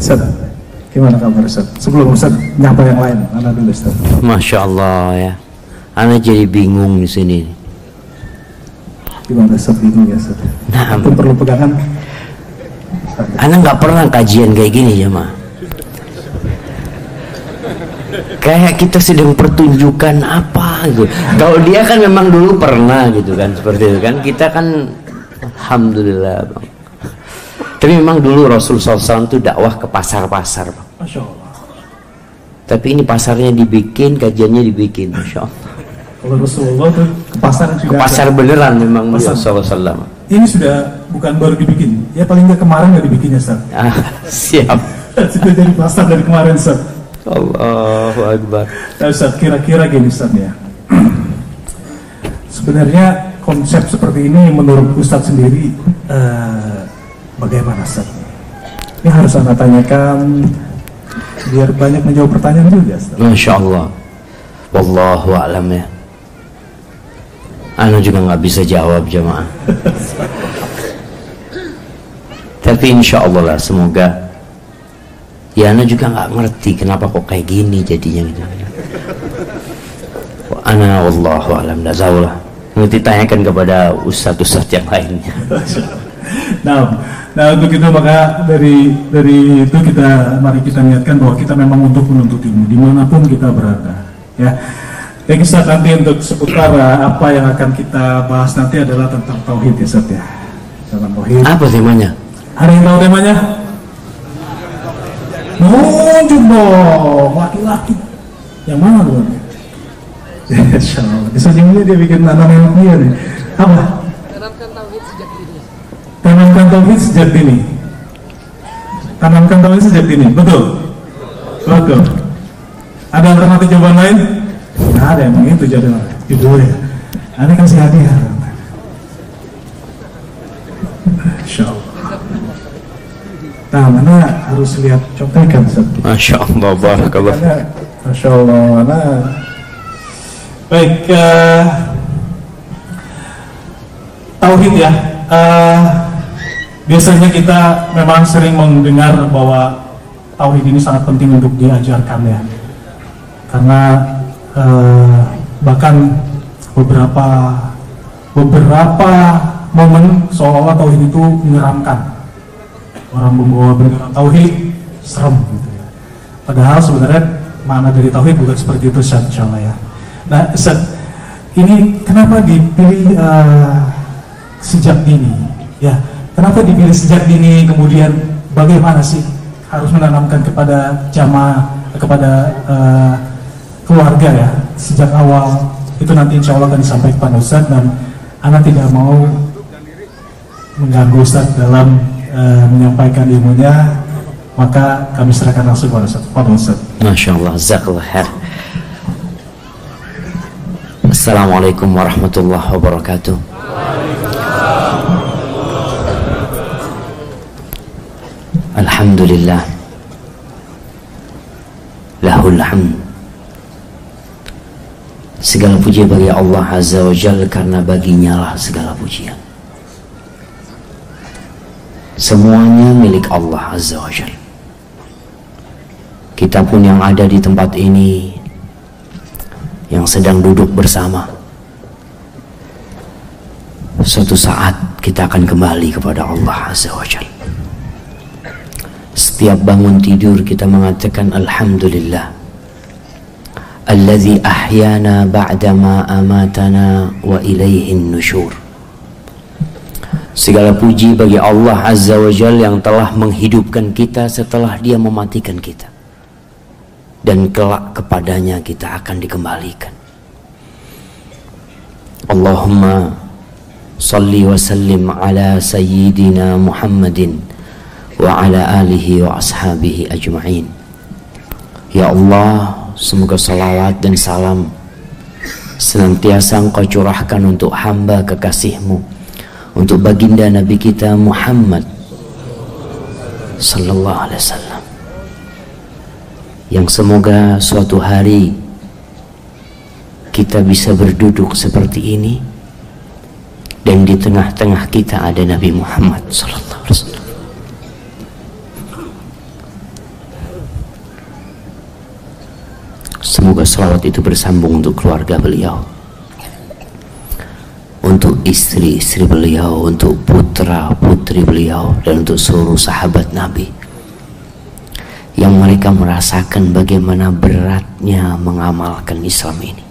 Ustaz, gimana kabar Ustaz? Sebelum Ustaz nyapa yang lain, mana dulu Ustaz? Masya Allah ya. Ana jadi bingung di sini. Gimana Ustaz bingung ya Ustaz? Nah, Itu perlu pegangan. Ana nggak pernah kajian kayak gini ya ma. Kayak kita sedang pertunjukan apa gitu. Kalau dia kan memang dulu pernah gitu kan seperti itu kan. Kita kan alhamdulillah bang. Tapi memang dulu Rasul SAW itu dakwah ke pasar-pasar. Masya Allah. Tapi ini pasarnya dibikin, kajiannya dibikin, masya Allah. Kalau Rasulullah tuh ke pasar Ke pasar beneran memang Pasar. Rasulullah SAW. Ini sudah bukan baru dibikin. Ya paling nggak kemarin nggak dibikin ya Ustaz. Ah, siap. sudah jadi pasar dari kemarin Ustaz. Allahu Akbar. Nah, Ustaz, kira-kira gini Ustaz ya. Sebenarnya konsep seperti ini menurut Ustaz sendiri eh, bagaimana Ustaz? Ini harus anda tanyakan biar banyak menjawab pertanyaan juga. Masya Allah. Wallahu a'lam ya. Ana juga nggak bisa jawab jemaah. Tapi insya Allah lah semoga ya Ana juga nggak ngerti kenapa kok kayak gini jadinya gitu. Ana wallahu a'lam dah lah. Nanti tanyakan kepada ustadz-ustadz yang lainnya. Nah, nah untuk itu maka dari dari itu kita mari kita niatkan bahwa kita memang untuk menuntut ilmu di mana pun kita berada. Ya, yang Ustaz nanti untuk seputar uh, apa yang akan kita bahas nanti adalah tentang tauhid ya Ustaz ya. Tentang tauhid. Apa temanya? Ada yang tahu temanya? Nunjuk dong, laki-laki. Yang mana tuh? Insya Allah. Sejumlah dia bikin anak-anak dia nih. Apa? Tanamkan tauhid sejak dini. Tanamkan tauhid sejak dini. Betul. Betul. Ada alternatif jawaban lain? Nggak ada emang itu jadwal judulnya. Ada kasih hadiah. Insya Allah. Nah, mana harus lihat contekan Ustaz. Masya Allah, barakallah. Masya Allah, mana baik eh, tauhid ya. Eh, biasanya kita memang sering mendengar bahwa tauhid ini sangat penting untuk diajarkan ya. Karena eh, bahkan beberapa beberapa momen seolah-olah tauhid itu menyeramkan orang membawa bendera tauhid serem gitu ya. Padahal sebenarnya makna dari tauhid bukan seperti itu Ustaz, insya Allah ya. Nah Ustaz, ini kenapa dipilih eh, sejak dini? Ya, kenapa dipilih sejak dini? Kemudian bagaimana sih harus menanamkan kepada jamaah, kepada eh, keluarga ya sejak awal itu nanti insya Allah akan disampaikan Ustaz dan Anda tidak mau mengganggu Ustaz dalam eh, menyampaikan ilmunya maka kami serahkan langsung kepada Ustaz. Kepada Ustaz. Masya Allah, Jazakallah khair. Assalamualaikum warahmatullahi wabarakatuh. Alhamdulillah. Lahul hamd. Segala puji bagi Allah Azza wa Jalla karena baginya lah segala pujian. Semuanya milik Allah Azza wa Jalla. Kita pun yang ada di tempat ini yang sedang duduk bersama suatu saat kita akan kembali kepada Allah Azza wa Jalla. Setiap bangun tidur kita mengatakan Alhamdulillah. Alladhi ahyana ba'dama amatana wa ilaihin nusyur Segala puji bagi Allah Azza wa Jalla yang telah menghidupkan kita setelah dia mematikan kita. Dan kelak kepadanya kita akan dikembalikan. Allahumma salli wa sallim ala sayyidina Muhammadin wa ala alihi wa ashabihi ajma'in. Ya Allah, semoga salawat dan salam senantiasa engkau curahkan untuk hamba kekasihmu untuk baginda Nabi kita Muhammad sallallahu alaihi wasallam yang semoga suatu hari kita bisa berduduk seperti ini dan di tengah-tengah kita ada Nabi Muhammad sallallahu alaihi wasallam Semoga salawat itu bersambung untuk keluarga beliau. Untuk istri-istri beliau Untuk putra-putri beliau Dan untuk seluruh sahabat Nabi. Yang mereka merasakan bagaimana beratnya mengamalkan Islam ini.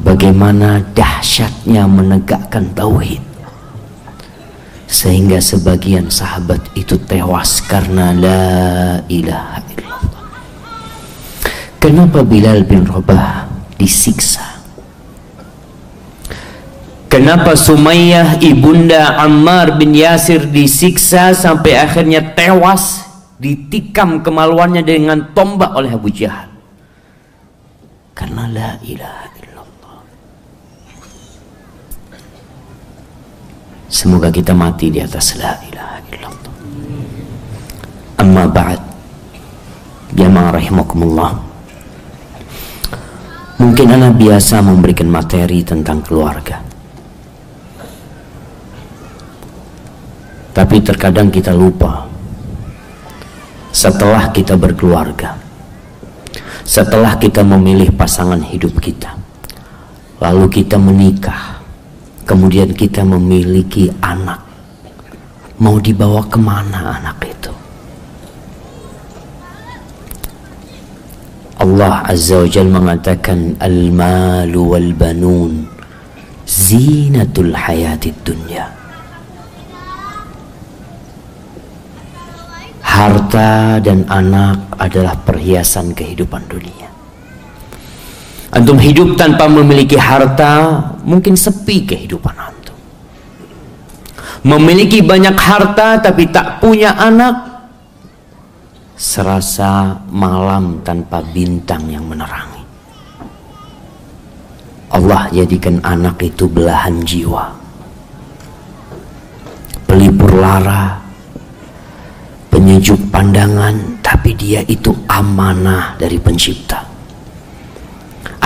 Bagaimana dahsyatnya menegakkan Tauhid. Sehingga sebagian sahabat itu tewas karena la ilaha illallah kenapa Bilal bin Rabah disiksa kenapa Sumayyah ibunda Ammar bin Yasir disiksa sampai akhirnya tewas ditikam kemaluannya dengan tombak oleh Abu Jahal karena la ilaha Semoga kita mati di atas la ilaha illallah. Amma ba'd. Jamaah rahimakumullah. Mungkin anak biasa memberikan materi tentang keluarga. Tapi terkadang kita lupa setelah kita berkeluarga, setelah kita memilih pasangan hidup kita, lalu kita menikah, kemudian kita memiliki anak mau dibawa ke mana anak itu Allah Azza wa Jal mengatakan al-malu wal banun zinatul hayatid dunya harta dan anak adalah perhiasan kehidupan dunia Antum hidup tanpa memiliki harta, mungkin sepi kehidupan antum. Memiliki banyak harta tapi tak punya anak, serasa malam tanpa bintang yang menerangi. Allah jadikan anak itu belahan jiwa. Pelipur lara, penyejuk pandangan, tapi dia itu amanah dari pencipta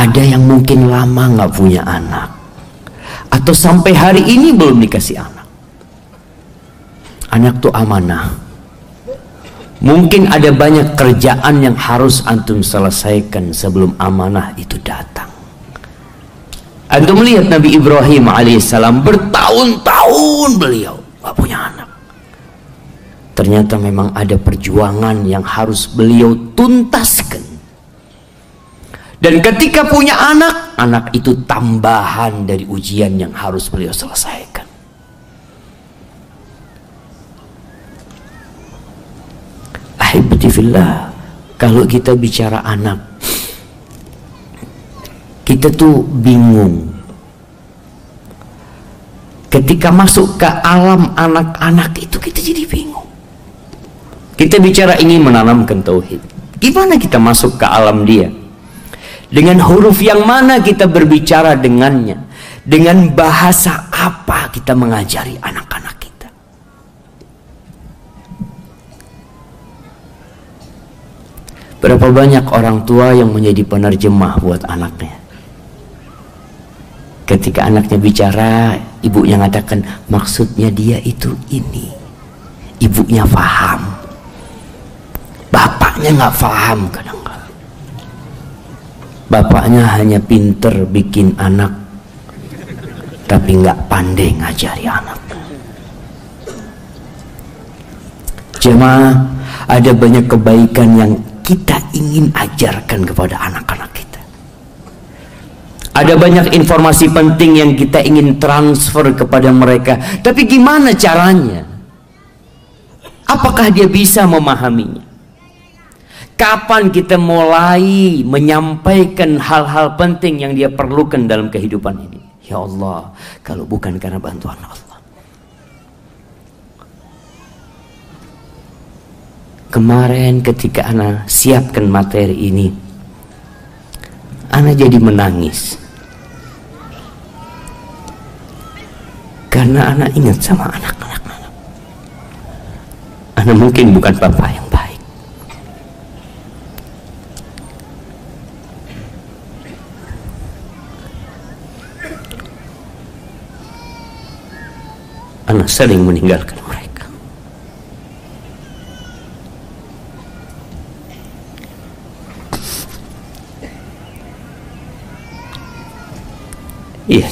ada yang mungkin lama nggak punya anak atau sampai hari ini belum dikasih anak anak tuh amanah mungkin ada banyak kerjaan yang harus antum selesaikan sebelum amanah itu datang. Antum melihat Nabi Ibrahim alaihissalam bertahun-tahun beliau nggak punya anak. Ternyata memang ada perjuangan yang harus beliau tuntaskan. Dan ketika punya anak, anak itu tambahan dari ujian yang harus beliau selesaikan. Ahibatifillah, kalau kita bicara anak, kita tuh bingung. Ketika masuk ke alam anak-anak itu kita jadi bingung. Kita bicara ingin menanamkan tauhid. Gimana kita masuk ke alam dia? Dengan huruf yang mana kita berbicara dengannya? Dengan bahasa apa kita mengajari anak-anak kita? Berapa banyak orang tua yang menjadi penerjemah buat anaknya? Ketika anaknya bicara, ibunya mengatakan maksudnya dia itu ini. Ibunya faham. Bapaknya nggak faham kadang bapaknya hanya pinter bikin anak tapi nggak pandai ngajari anak jemaah ada banyak kebaikan yang kita ingin ajarkan kepada anak-anak kita ada banyak informasi penting yang kita ingin transfer kepada mereka tapi gimana caranya apakah dia bisa memahaminya Kapan kita mulai menyampaikan hal-hal penting yang dia perlukan dalam kehidupan ini? Ya Allah, kalau bukan karena bantuan Allah. Kemarin ketika Ana siapkan materi ini, Ana jadi menangis. Karena Ana ingat sama anak-anak Ana mungkin bukan bapak yang anak sering meninggalkan mereka iya.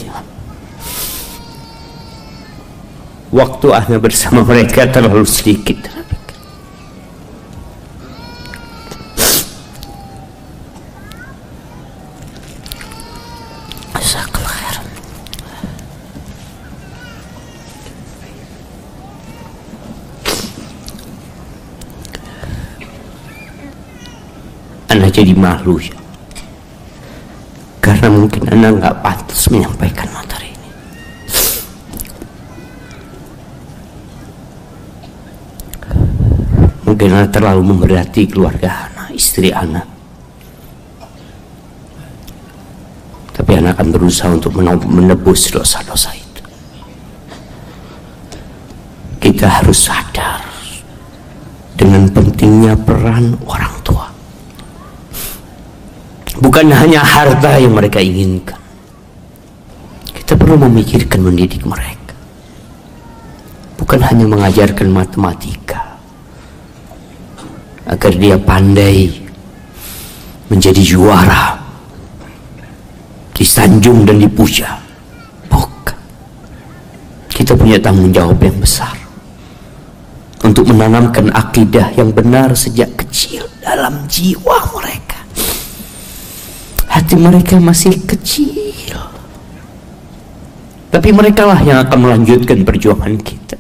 Waktu anda bersama mereka terlalu sedikit. Jadi malu ya karena mungkin Anda nggak pantas menyampaikan materi ini. Mungkin Anda terlalu memberati keluarga Anda istri Anda tapi Anda akan berusaha untuk menebus dosa-dosa itu. Kita harus sadar dengan pentingnya peran orang bukan hanya harta yang mereka inginkan. Kita perlu memikirkan mendidik mereka. Bukan hanya mengajarkan matematika agar dia pandai menjadi juara disanjung dan dipuja bukan. Kita punya tanggung jawab yang besar untuk menanamkan akidah yang benar sejak kecil dalam jiwa mereka hati mereka masih kecil. Tapi mereka lah yang akan melanjutkan perjuangan kita.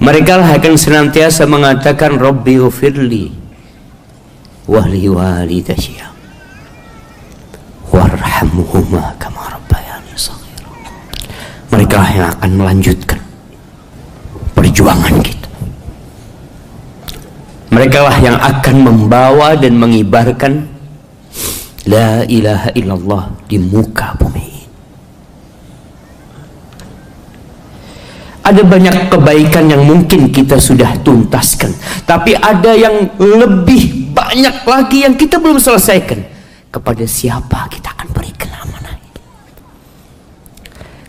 Mereka lah akan senantiasa mengatakan Rabbi ufirli wali walidayya warhamhuma kama rabbayani mereka lah yang akan melanjutkan perjuangan kita mereka lah yang akan membawa dan mengibarkan La ilaha illallah di muka bumi. Ada banyak kebaikan yang mungkin kita sudah tuntaskan Tapi ada yang lebih banyak lagi yang kita belum selesaikan. Kepada siapa kita akan berikan amanah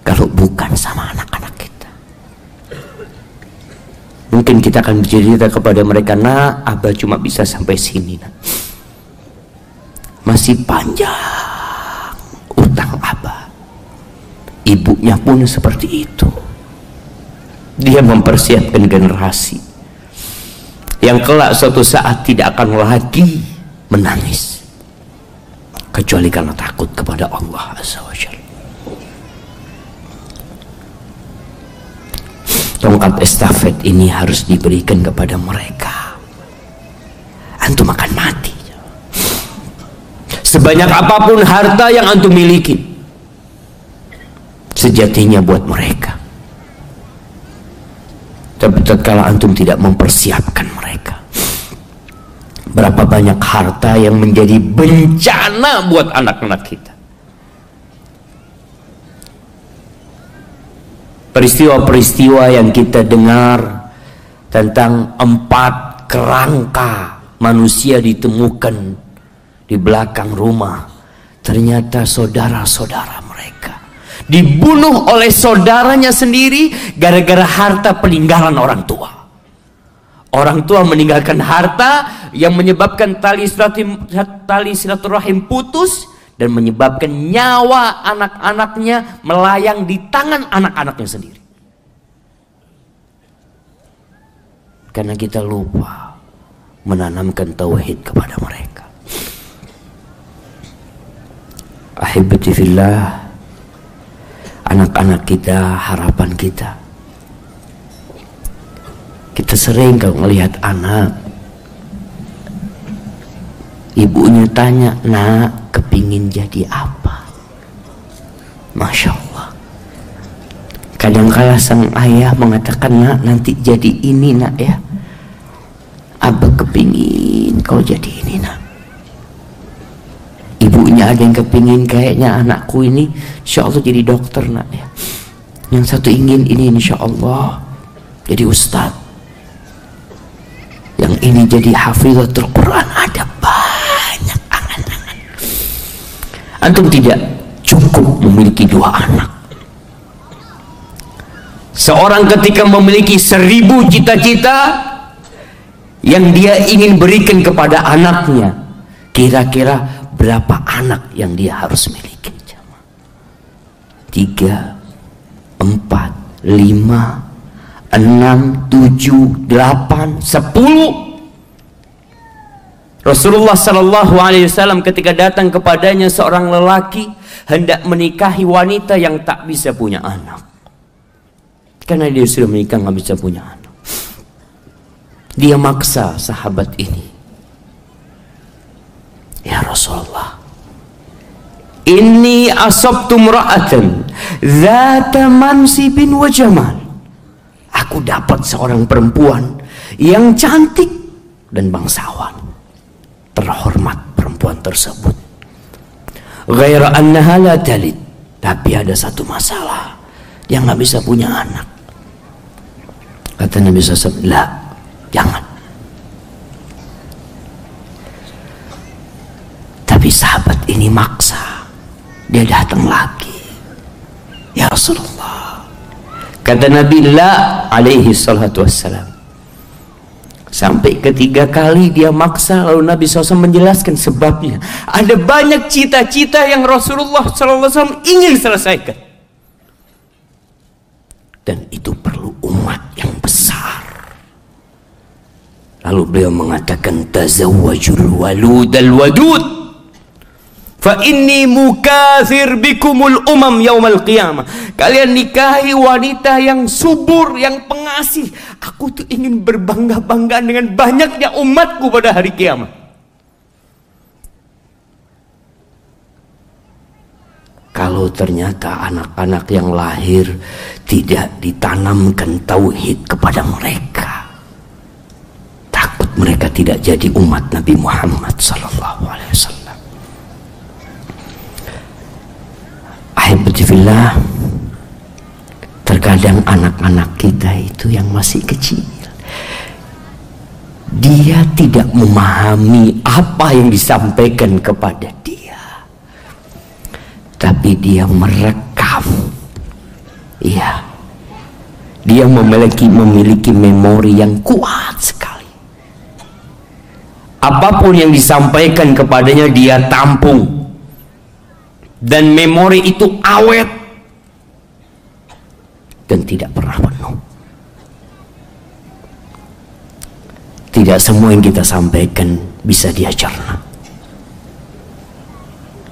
Kalau bukan sama anak-anak Mungkin kita akan bercerita kepada mereka, nah Abah cuma bisa sampai sini. Nah. Masih panjang utang Abah. Ibunya pun seperti itu. Dia mempersiapkan generasi yang kelak suatu saat tidak akan lagi menangis kecuali karena takut kepada Allah Azza wa Jalla. Tongkat estafet ini harus diberikan kepada mereka. Antum akan mati. Sebanyak apa pun harta yang antum miliki sejatinya buat mereka. Tapi tatkala antum tidak mempersiapkan mereka berapa banyak harta yang menjadi bencana buat anak-anak kita peristiwa-peristiwa yang kita dengar tentang empat kerangka manusia ditemukan di belakang rumah. Ternyata saudara-saudara mereka dibunuh oleh saudaranya sendiri gara-gara harta peninggalan orang tua. Orang tua meninggalkan harta yang menyebabkan tali silaturahim putus dan menyebabkan nyawa anak-anaknya melayang di tangan anak-anaknya sendiri. Karena kita lupa menanamkan tauhid kepada mereka. Ahibati fillah anak-anak kita, harapan kita. Kita sering kalau melihat anak ibunya tanya, "Nak, kepingin jadi apa? Masya Allah kadangkala sang ayah mengatakan nak nanti jadi ini nak ya. Abah kepingin kau jadi ini nak. Ibunya ada yang kepingin kayaknya anakku ini. Insya Allah jadi dokter nak ya. Yang satu ingin ini insya Allah jadi ustadz yang ini jadi hafizatul Quran ada antum tidak cukup memiliki dua anak seorang ketika memiliki seribu cita-cita yang dia ingin berikan kepada anaknya kira-kira berapa anak yang dia harus miliki tiga, empat, lima, enam, tujuh, delapan, sepuluh. Rasulullah Sallallahu Alaihi Wasallam ketika datang kepadanya seorang lelaki hendak menikahi wanita yang tak bisa punya anak, karena dia sudah menikah nggak bisa punya anak. Dia maksa sahabat ini. Ya Rasulullah, ini asabtu ra'atan zata mansibin wa jamal. Aku dapat seorang perempuan yang cantik dan bangsawan. Terhormat perempuan tersebut. Ghaira annaha la talid. Tapi ada satu masalah. Dia nggak bisa punya anak. Kata Nabi SAW, lah, jangan. Tapi sahabat ini maksa. Dia datang lagi. Ya Rasulullah. Kata Nabi La alaihi salatu wassalam. Sampai ketiga kali dia maksa lalu Nabi SAW menjelaskan sebabnya. Ada banyak cita-cita yang Rasulullah SAW ingin selesaikan. Dan itu perlu umat yang besar. Lalu beliau mengatakan tazawwajul walud al wadud Fa inni mukathir bikumul umam yaumal qiyamah. Kalian nikahi wanita yang subur, yang pengasih. Aku tuh ingin berbangga-bangga dengan banyaknya umatku pada hari kiamat. Kalau ternyata anak-anak yang lahir tidak ditanamkan tauhid kepada mereka, takut mereka tidak jadi umat Nabi Muhammad sallallahu alaihi wasallam. Ahibatifillah Terkadang anak-anak kita itu yang masih kecil Dia tidak memahami apa yang disampaikan kepada dia Tapi dia merekam. Iya Dia memiliki memiliki memori yang kuat sekali. Apa pun yang disampaikan kepadanya dia tampung dan memori itu awet dan tidak pernah penuh. Tidak semua yang kita sampaikan bisa dia cerna.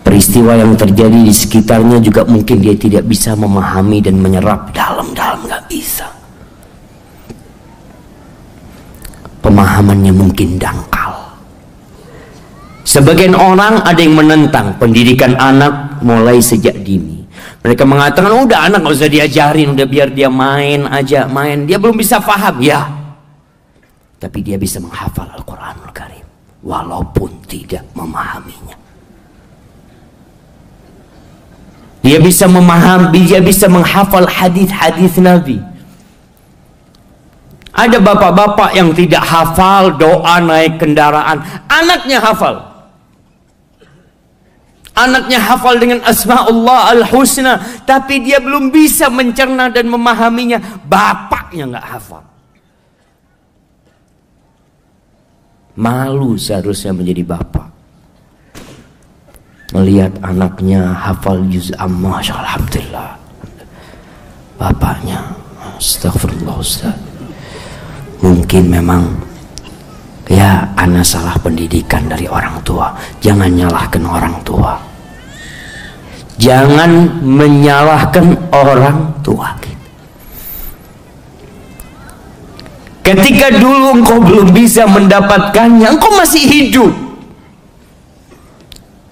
Peristiwa yang terjadi di sekitarnya juga mungkin dia tidak bisa memahami dan menyerap dalam-dalam nggak bisa. Pemahamannya mungkin dangkal. Sebagian orang ada yang menentang pendidikan anak mulai sejak dini. Mereka mengatakan, udah anak nggak usah diajarin, udah biar dia main aja, main. Dia belum bisa paham, ya. Tapi dia bisa menghafal Al-Quranul Karim. Walaupun tidak memahaminya. Dia bisa memahami, dia bisa menghafal hadis-hadis Nabi. Ada bapak-bapak yang tidak hafal doa naik kendaraan, anaknya hafal. Anaknya hafal dengan asma Allah al-husna. Tapi dia belum bisa mencerna dan memahaminya. Bapaknya nggak hafal. Malu seharusnya menjadi bapak. Melihat anaknya hafal juz amma. Alhamdulillah. Bapaknya. Astagfirullah Ustaz. Mungkin memang ya anak salah pendidikan dari orang tua jangan nyalahkan orang tua jangan menyalahkan orang tua ketika dulu engkau belum bisa mendapatkannya engkau masih hidup.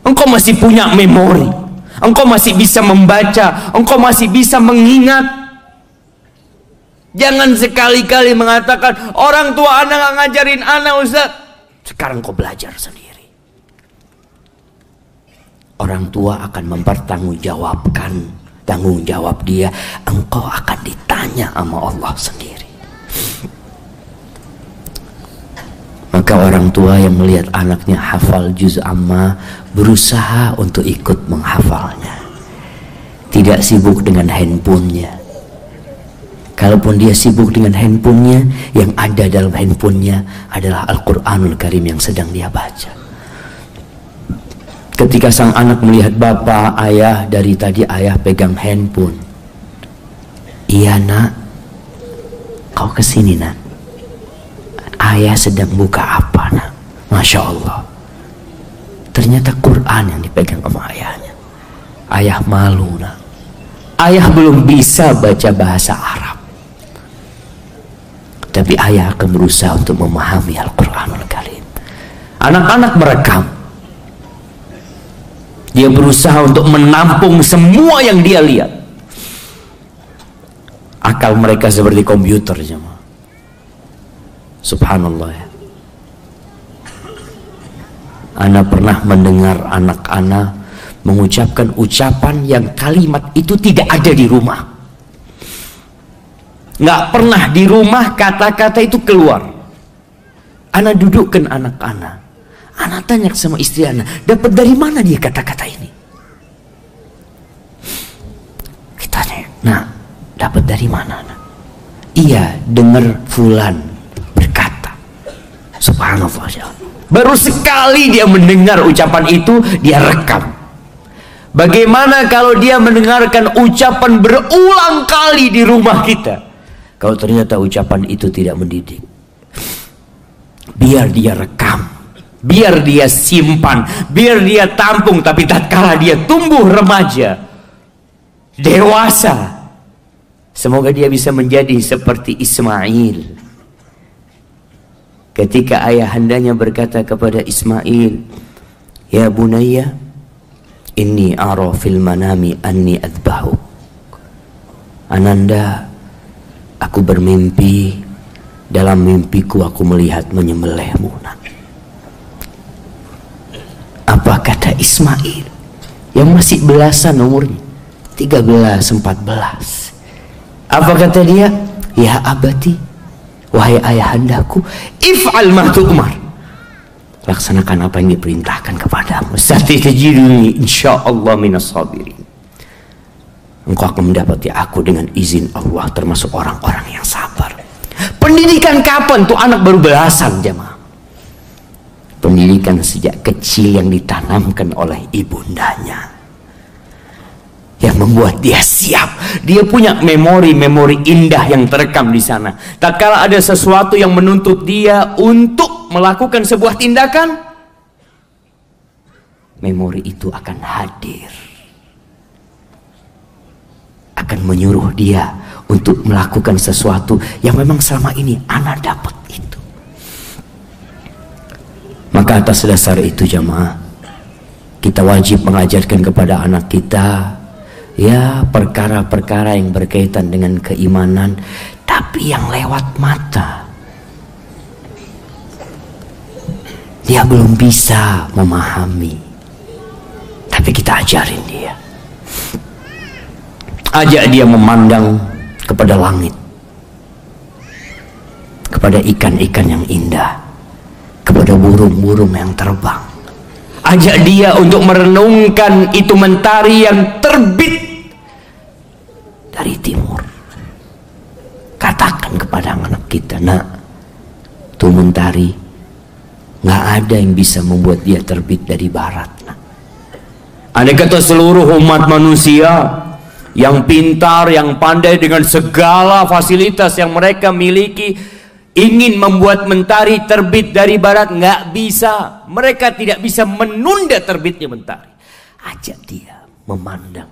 Engkau masih punya memori. Engkau masih bisa membaca. Engkau masih bisa mengingat. Jangan sekali-kali mengatakan orang tua anak ngajarin anak Ustaz. Sekarang kau belajar sendiri. Orang tua akan mempertanggungjawabkan tanggung jawab dia. Engkau akan ditanya sama Allah sendiri. Maka orang tua yang melihat anaknya hafal juz amma berusaha untuk ikut menghafalnya. Tidak sibuk dengan handphonenya Kalaupun dia sibuk dengan handphonenya, yang ada dalam handphonenya adalah Al-Quranul Karim yang sedang dia baca. Ketika sang anak melihat bapak ayah dari tadi ayah pegang handphone. Iya nak. Kau ke sini nak. Ayah sedang buka apa nak? Masya Allah. Ternyata Quran yang dipegang sama ayahnya. Ayah malu nak. Ayah belum bisa baca bahasa Arab. Tapi ayah akan berusaha untuk memahami Al-Quranul Karim anak-anak merekam dia berusaha untuk menampung semua yang dia lihat. Akal mereka seperti komputer jemaah. Subhanallah ya. Ana pernah mendengar anak-anak mengucapkan ucapan yang kalimat itu tidak ada di rumah. Nggak pernah di rumah kata-kata itu keluar. Ana dudukkan anak-anak. Anak tanya sama istri anak, dapat dari mana dia kata-kata ini? Kita tanya, nah, dapat dari mana? Anak? Iya, dengar fulan berkata. Subhanallah. Baru sekali dia mendengar ucapan itu, dia rekam. Bagaimana kalau dia mendengarkan ucapan berulang kali di rumah kita? Kalau ternyata ucapan itu tidak mendidik. Biar dia rekam biar dia simpan, biar dia tampung, tapi tatkala dia tumbuh remaja, dewasa, semoga dia bisa menjadi seperti Ismail. Ketika ayahandanya berkata kepada Ismail, Ya bunaya, ini ara fil manami anni adbahu. Ananda, aku bermimpi, dalam mimpiku aku melihat menyembelihmu. Nak. Apa kata Ismail yang masih belasan umurnya? 13, 14. Apa kata dia? Ya abati, wahai ayahandaku, if'al ma tu'mar. Laksanakan apa yang diperintahkan kepadamu. Satajiduni insyaallah minas sabirin. Engkau akan mendapati aku dengan izin Allah termasuk orang-orang yang sabar. Pendidikan kapan tuh anak baru belasan jemaah? Pendidikan sejak kecil yang ditanamkan oleh ibundanya yang membuat dia siap. Dia punya memori-memori indah yang terekam di sana. Tak kala ada sesuatu yang menuntut dia untuk melakukan sebuah tindakan, memori itu akan hadir. Akan menyuruh dia untuk melakukan sesuatu yang memang selama ini anak dapat itu. Maka atas dasar itu jamaah kita wajib mengajarkan kepada anak kita ya perkara-perkara yang berkaitan dengan keimanan tapi yang lewat mata. Dia belum bisa memahami. Tapi kita ajarin dia. Ajak dia memandang kepada langit. Kepada ikan-ikan yang indah kepada burung-burung yang terbang. Ajak dia untuk merenungkan itu mentari yang terbit dari timur. Katakan kepada anak kita, nak, itu mentari nggak ada yang bisa membuat dia terbit dari barat. Nak. Ada kata seluruh umat manusia yang pintar, yang pandai dengan segala fasilitas yang mereka miliki, ingin membuat mentari terbit dari barat nggak bisa. Mereka tidak bisa menunda terbitnya mentari. Ajak dia memandang.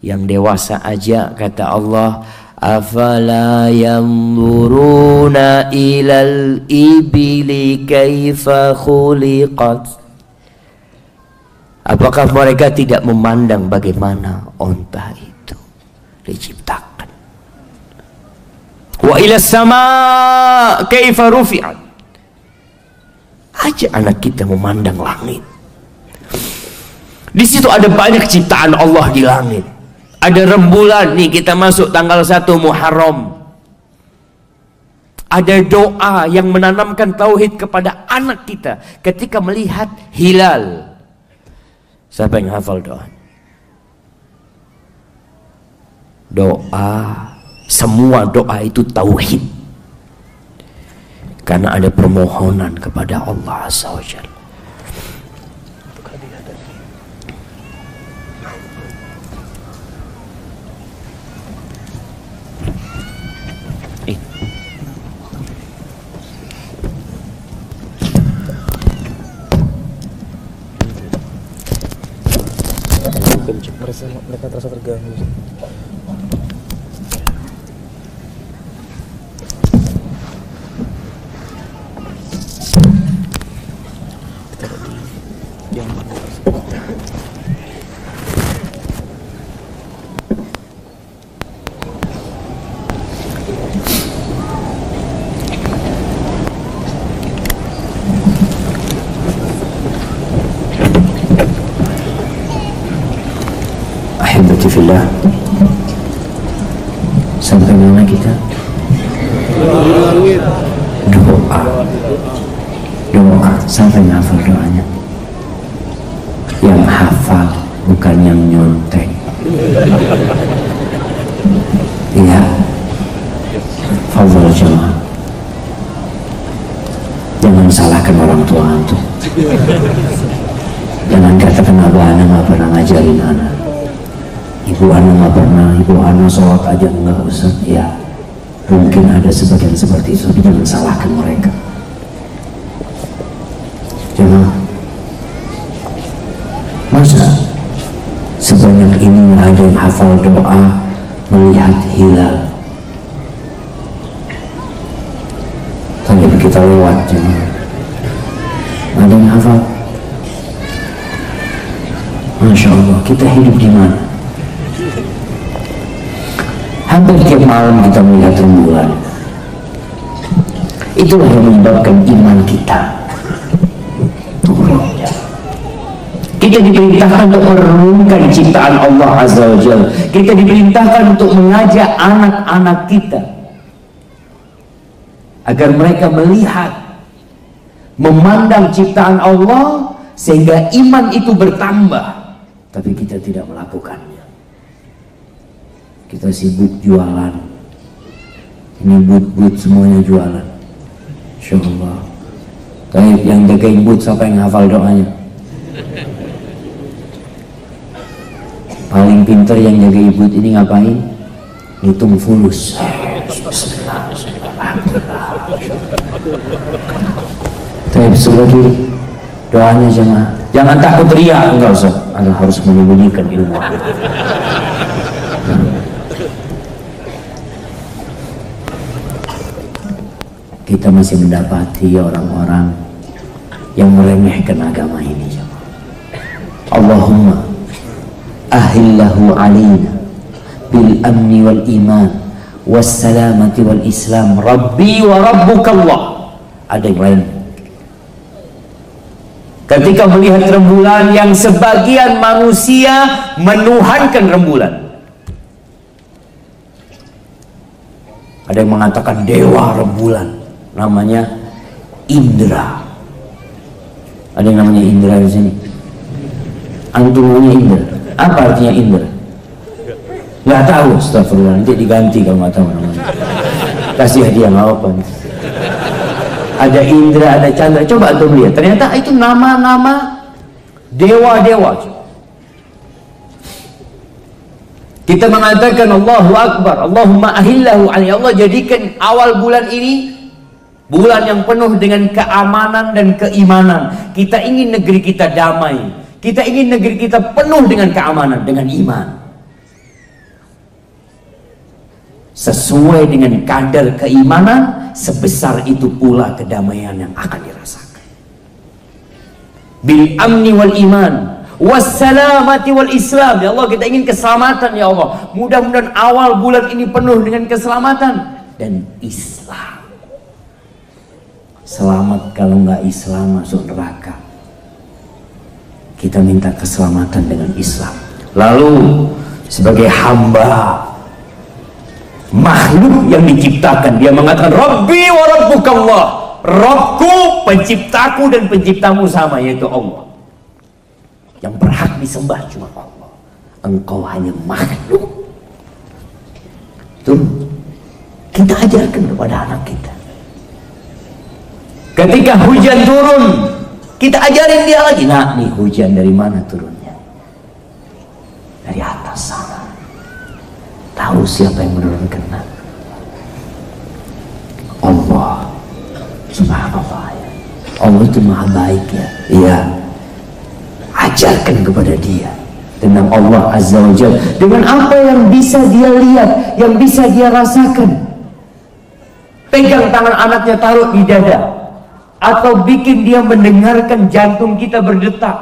Yang dewasa aja kata Allah afala yanzuruna ilal ibili kaifa khuliqat? Apakah mereka tidak memandang bagaimana onta itu diciptakan Wa ila sama kaifa rufi'at. Aja anak kita memandang langit. Di situ ada banyak ciptaan Allah di langit. Ada rembulan nih kita masuk tanggal 1 Muharram. Ada doa yang menanamkan tauhid kepada anak kita ketika melihat hilal. Siapa yang hafal doa? Doa semua doa itu tauhid. Karena ada permohonan kepada Allah SWT mereka terasa terganggu Ahibati fillah. Sampai mana kita? Doa. Doa. Sampai hafal doanya. Yang hafal Bukan yang nyontek. Iya. Fadol jemaah Jangan salahkan orang tua antum. Jangan katakan abah anak nggak pernah ngajarin anak Ibu Ana nggak pernah, Ibu Ana sholat aja nggak usah. Ya, mungkin ada sebagian seperti itu, tapi jangan salahkan mereka. Jangan. Masa sebanyak ini ada yang hafal doa melihat hilal. Tapi kita lewat jangan. Ada yang hafal. Masya Allah, kita hidup di mana? Hampir malam kita melihat rembulan. Itulah yang menyebabkan iman kita kita diperintahkan untuk merenungkan ciptaan Allah Azza wa Jal kita diperintahkan untuk mengajak anak-anak kita agar mereka melihat memandang ciptaan Allah sehingga iman itu bertambah. Tapi kita tidak melakukannya kita sibuk jualan. Ini but-but semuanya jualan. Insya Allah yang jagain but siapa yang hafal doanya? Paling pinter yang jaga but ini ngapain? Ngitung fulus. Tapi lagi doanya jangan jangan takut ria enggak usah anda harus menyembunyikan ilmu kita masih mendapati orang-orang yang meremehkan agama ini Allahumma ahillahu alaina bil amni wal iman was salamati wal islam rabbi wa rabbukallah. Ada yang lain? Ketika melihat rembulan yang sebagian manusia menuhankan rembulan. Ada yang mengatakan dewa rembulan namanya Indra. Ada yang namanya Indra di sini. Antum namanya Indra. Apa artinya Indra? Gak tahu, astagfirullah. Nanti diganti kalau nggak tahu namanya. Kasih hadiah nggak apa Ada Indra, ada Chandra. Coba antum lihat. Ternyata itu nama-nama dewa-dewa. Kita mengatakan Allahu Akbar, Allahumma ahillahu Ya Allah jadikan awal bulan ini Bulan yang penuh dengan keamanan dan keimanan. Kita ingin negeri kita damai. Kita ingin negeri kita penuh dengan keamanan, dengan iman. Sesuai dengan kadar keimanan, sebesar itu pula kedamaian yang akan dirasakan. Bil amni wal iman, wassalamati wal islam. Ya Allah, kita ingin keselamatan ya Allah. Mudah-mudahan awal bulan ini penuh dengan keselamatan dan Islam. Selamat kalau nggak Islam masuk neraka. Kita minta keselamatan dengan Islam. Lalu sebagai hamba makhluk yang diciptakan dia mengatakan Rabbi wa rabbukallah Robku penciptaku dan penciptamu sama yaitu Allah. Yang berhak disembah cuma Allah. Engkau hanya makhluk. Itu kita ajarkan kepada anak kita Ketika hujan turun, kita ajarin dia lagi. Nah, nih hujan dari mana turunnya? Dari atas sana. Tahu siapa yang menurunkan? Nah. Subhanallah ya. Allah itu maha baik ya. Iya. Ajarkan kepada dia tentang Allah Azza wa Jalla dengan apa yang bisa dia lihat, yang bisa dia rasakan. Pegang tangan anaknya taruh di dada atau bikin dia mendengarkan jantung kita berdetak.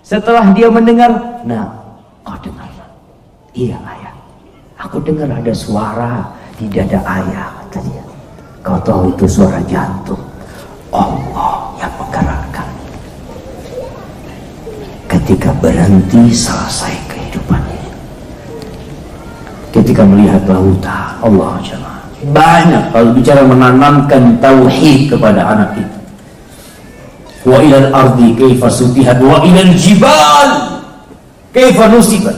Setelah dia mendengar, nah, kau dengar. Iya ayah, aku dengar ada suara di dada ayah kata dia. Kau tahu itu suara jantung. Allah yang menggerakkan. Ketika berhenti selesai kehidupan ini. Ketika melihat lautan Allah jemaah. Banyak kalau bicara menanamkan tauhid kepada anak itu. Wa ilal ardi kaifa sutihat wa ilal jibal kaifa nusibat.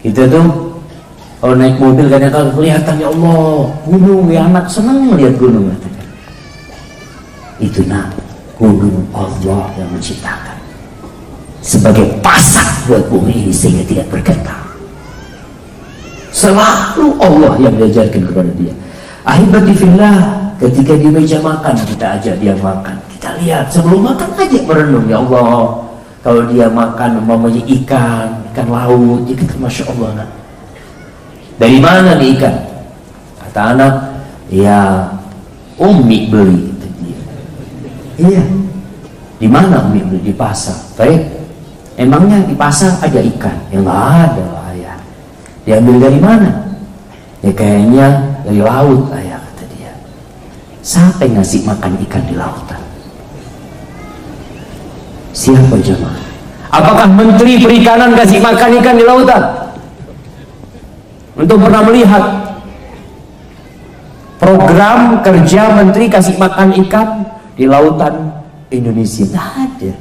Kita tuh kalau naik mobil kadang-kadang kelihatan ya Allah gunung ya anak senang melihat gunung. Itu nak gunung Allah yang menciptakan sebagai pasak buat bumi ini sehingga tidak bergetar. Selalu Allah yang diajarkan kepada dia. Ahibati fillah ketika di meja makan kita ajak dia makan. Kita lihat sebelum makan aja merenung ya Allah. Kalau dia makan umpamanya ikan, ikan laut, ya kita masya Allah nak. Dari mana nih ikan? Kata anak, ya Umi beli. Iya. Di mana Umi beli? Di pasar. Baik. Emangnya di pasar ada ikan? Ya nggak ada lah ya. Diambil dari mana? Ya kayaknya dari laut kata dia. Yang ngasih makan ikan di lautan? Siapa jemaah? Apakah Menteri Perikanan kasih makan ikan di lautan? Untuk pernah melihat program kerja Menteri kasih makan ikan di lautan Indonesia. Tidak ada.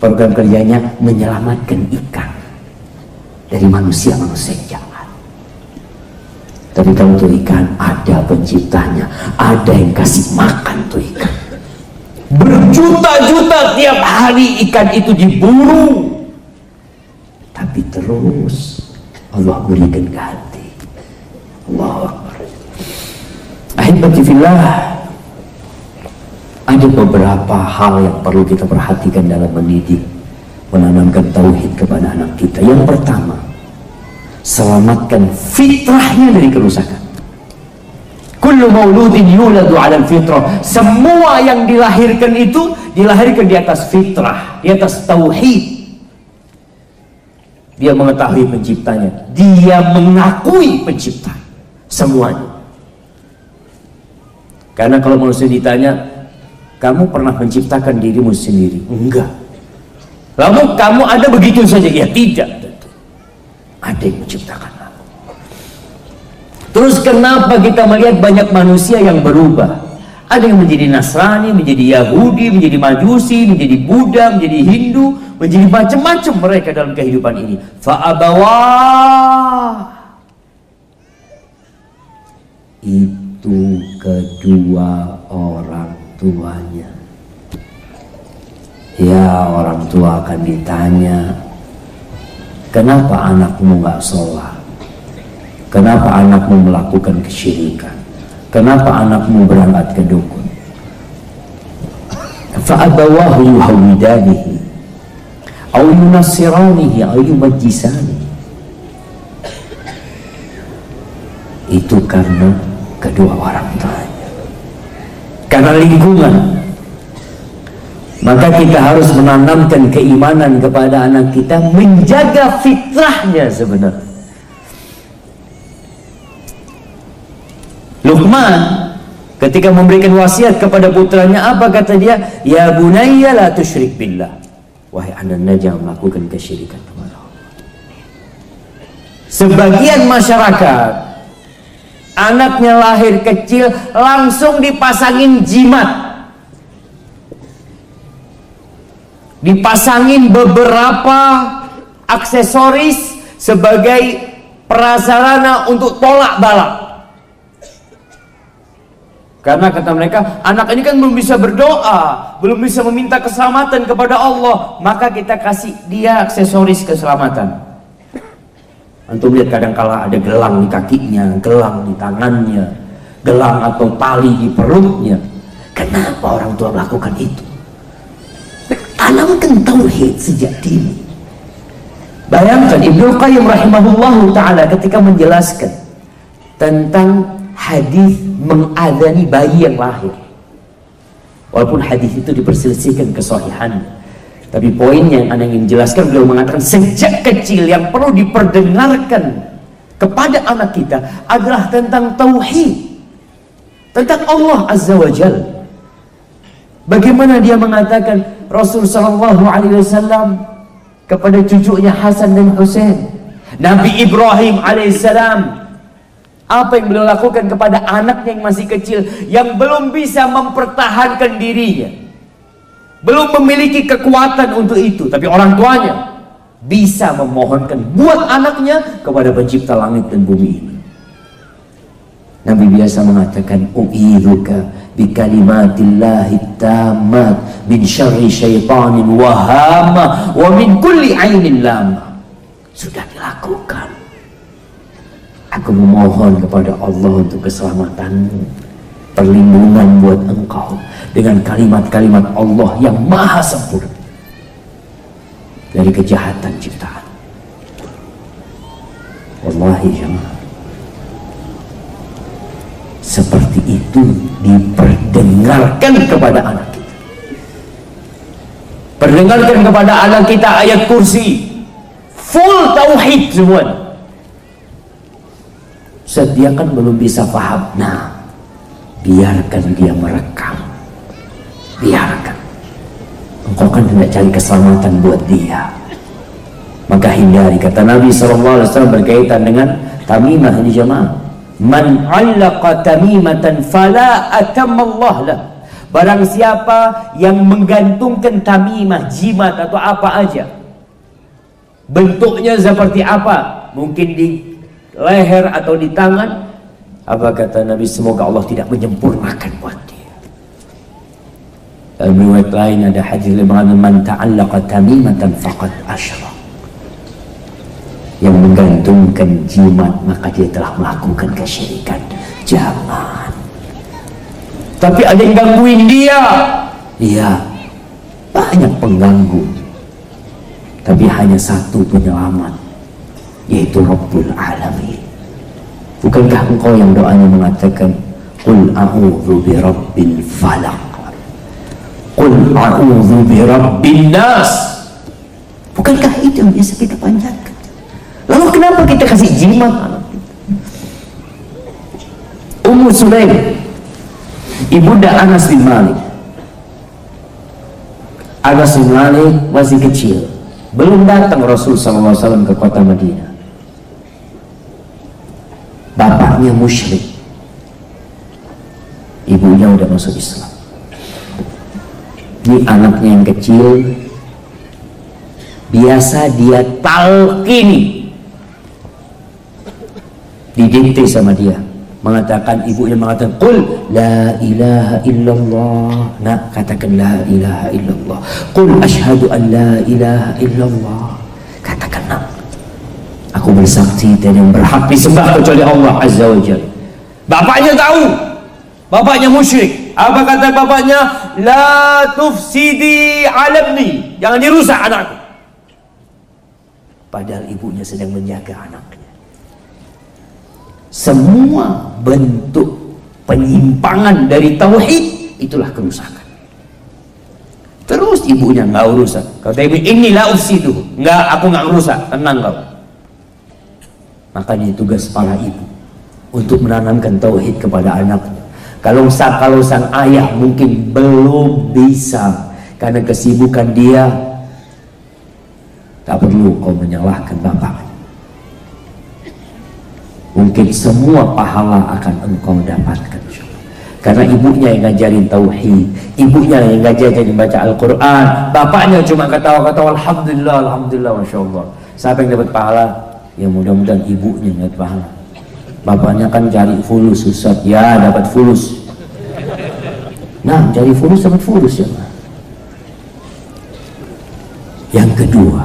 Program kerjanya menyelamatkan ikan dari manusia-manusia. Kalau tuh ikan ada penciptanya, ada yang kasih makan tuh ikan. Berjuta-juta tiap hari ikan itu diburu. Tapi terus Allah berikan ganti. Allah Akbar. Ahibati fillah. Ada beberapa hal yang perlu kita perhatikan dalam mendidik, menanamkan tauhid kepada anak kita. Yang pertama, selamatkan fitrahnya dari kerusakan. Kullu mauludin yuladu ala fitrah. Semua yang dilahirkan itu dilahirkan di atas fitrah, di atas tauhid. Dia mengetahui penciptanya, dia mengakui pencipta semuanya. Karena kalau manusia ditanya, kamu pernah menciptakan dirimu sendiri? Enggak. Lalu kamu ada begitu saja? Ya tidak. Ada yang menciptakan aku. Terus kenapa kita melihat banyak manusia yang berubah? Ada yang menjadi Nasrani, menjadi Yahudi, menjadi Majusi, menjadi Buddha, menjadi Hindu, menjadi macam-macam mereka dalam kehidupan ini. Fa'abawah. Itu kedua orang tuanya. Ya orang tua akan ditanya, kenapa anakmu nggak sholat? Kenapa anakmu melakukan kesyirikan? Kenapa anakmu berangkat ke dukun? Fa'abawahu yuhawidanihi Au yunassiranihi Au yumajjisanihi Itu karena kedua orang tuanya Karena lingkungan Maka kita harus menanamkan keimanan kepada anak kita Menjaga fitrahnya sebenarnya Luqman ketika memberikan wasiat kepada putranya apa kata dia? Ya bunayya la tusyrik billah. Wahai anak jangan melakukan kesyirikan kepada Allah. Sebagian masyarakat anaknya lahir kecil langsung dipasangin jimat. Dipasangin beberapa aksesoris sebagai prasarana untuk tolak balak. Karena kata mereka, anak ini kan belum bisa berdoa, belum bisa meminta keselamatan kepada Allah, maka kita kasih dia aksesoris keselamatan. Antum lihat kadang kala ada gelang di kakinya, gelang di tangannya, gelang atau tali di perutnya. Kenapa orang tua melakukan itu? Tanamkan tauhid sejak dini. Bayangkan Ibnu Qayyim rahimahullah taala ketika menjelaskan tentang hadis mengadani bayi yang lahir. Walaupun hadis itu diperselisihkan kesahihannya. Tapi poinnya yang anda ingin jelaskan beliau mengatakan sejak kecil yang perlu diperdengarkan kepada anak kita adalah tentang tauhid. Tentang Allah Azza wa Jal. Bagaimana dia mengatakan Rasul sallallahu alaihi wasallam kepada cucunya Hasan dan Husain. Nabi Ibrahim alaihissalam apa yang beliau lakukan kepada anaknya yang masih kecil yang belum bisa mempertahankan dirinya. Belum memiliki kekuatan untuk itu, tapi orang tuanya bisa memohonkan buat anaknya kepada pencipta langit dan bumi ini. Nabi biasa mengatakan u'iduka kalimatillahi tammat min syarri syaitanin wahama wa min kulli ainin lama. Sudah dilakukan. Aku memohon kepada Allah untuk keselamatanmu, perlindungan buat engkau dengan kalimat-kalimat Allah yang maha sempurna dari kejahatan ciptaan. Wallahi jemaah seperti itu diperdengarkan kepada anak kita. Perdengarkan kepada anak kita ayat kursi. Full tauhid semua. Sediakan belum bisa paham nah biarkan dia merekam. Biarkan. Engkau kan tidak cari keselamatan buat dia. Maka hindari kata Nabi SAW berkaitan dengan tamimah ini jemaah Man 'allaqa tamimatan fala atammallah lah. Barang siapa yang menggantungkan tamimah, jimat atau apa aja. Bentuknya seperti apa? Mungkin di leher atau di tangan. Apa kata Nabi? Semoga Allah tidak menyempurnakan buat dia. Dalam riwayat lain ada hadis yang man ta'allaqa tamimatan faqad asyrak yang menggantungkan jimat maka dia telah melakukan kesyirikan. Jangan. Tapi ada yang gangguin dia. Iya. Banyak pengganggu. Tapi hanya satu penyelamat yaitu Rabbul Alamin. Bukankah engkau yang doanya mengatakan Qul a'udhu bi rabbil falaq Qul a'udhu bi rabbin nas. Bukankah itu yang biasa kita panjatkan Lalu kenapa kita kasih jimat? Ummu Sulaim, ibunda Anas bin Malik. Anas bin Malik masih kecil, belum datang Rasul SAW ke kota Madinah. Bapaknya musyrik, ibunya udah masuk Islam. Ini anaknya yang kecil, biasa dia talqini didikte sama dia. Mengatakan ibunya mengatakan qul la ilaha illallah. Nak katakan la ilaha illallah. Qul asyhadu an la ilaha illallah. Katakan nak. Aku bersaksi dan yang berhak disembah kecuali Allah azza wajalla bapaknya tahu. Bapaknya musyrik. Apa kata bapaknya? La tufsidi alabni jangan dirusak anakku. Padahal ibunya sedang menjaga anaknya semua bentuk penyimpangan dari tauhid itulah kerusakan. Terus ibunya nggak urusan. Kata ibu inilah ufsidu nggak aku nggak merusak tenang kau. Makanya tugas para ibu untuk menanamkan tauhid kepada anaknya. Kalau sang kalau sang ayah mungkin belum bisa karena kesibukan dia tak perlu kau menyalahkan bapak mungkin semua pahala akan engkau dapatkan karena ibunya yang ngajarin tauhid ibunya yang ngajarin baca Al-Quran. Bapaknya cuma ketawa-ketawa Alhamdulillah, Alhamdulillah, Masya Allah. Siapa yang dapat pahala? Ya mudah-mudahan ibunya yang dapat pahala. Bapaknya kan cari fulus Ustaz. Ya dapat fulus. Nah cari fulus dapat fulus ya. Yang kedua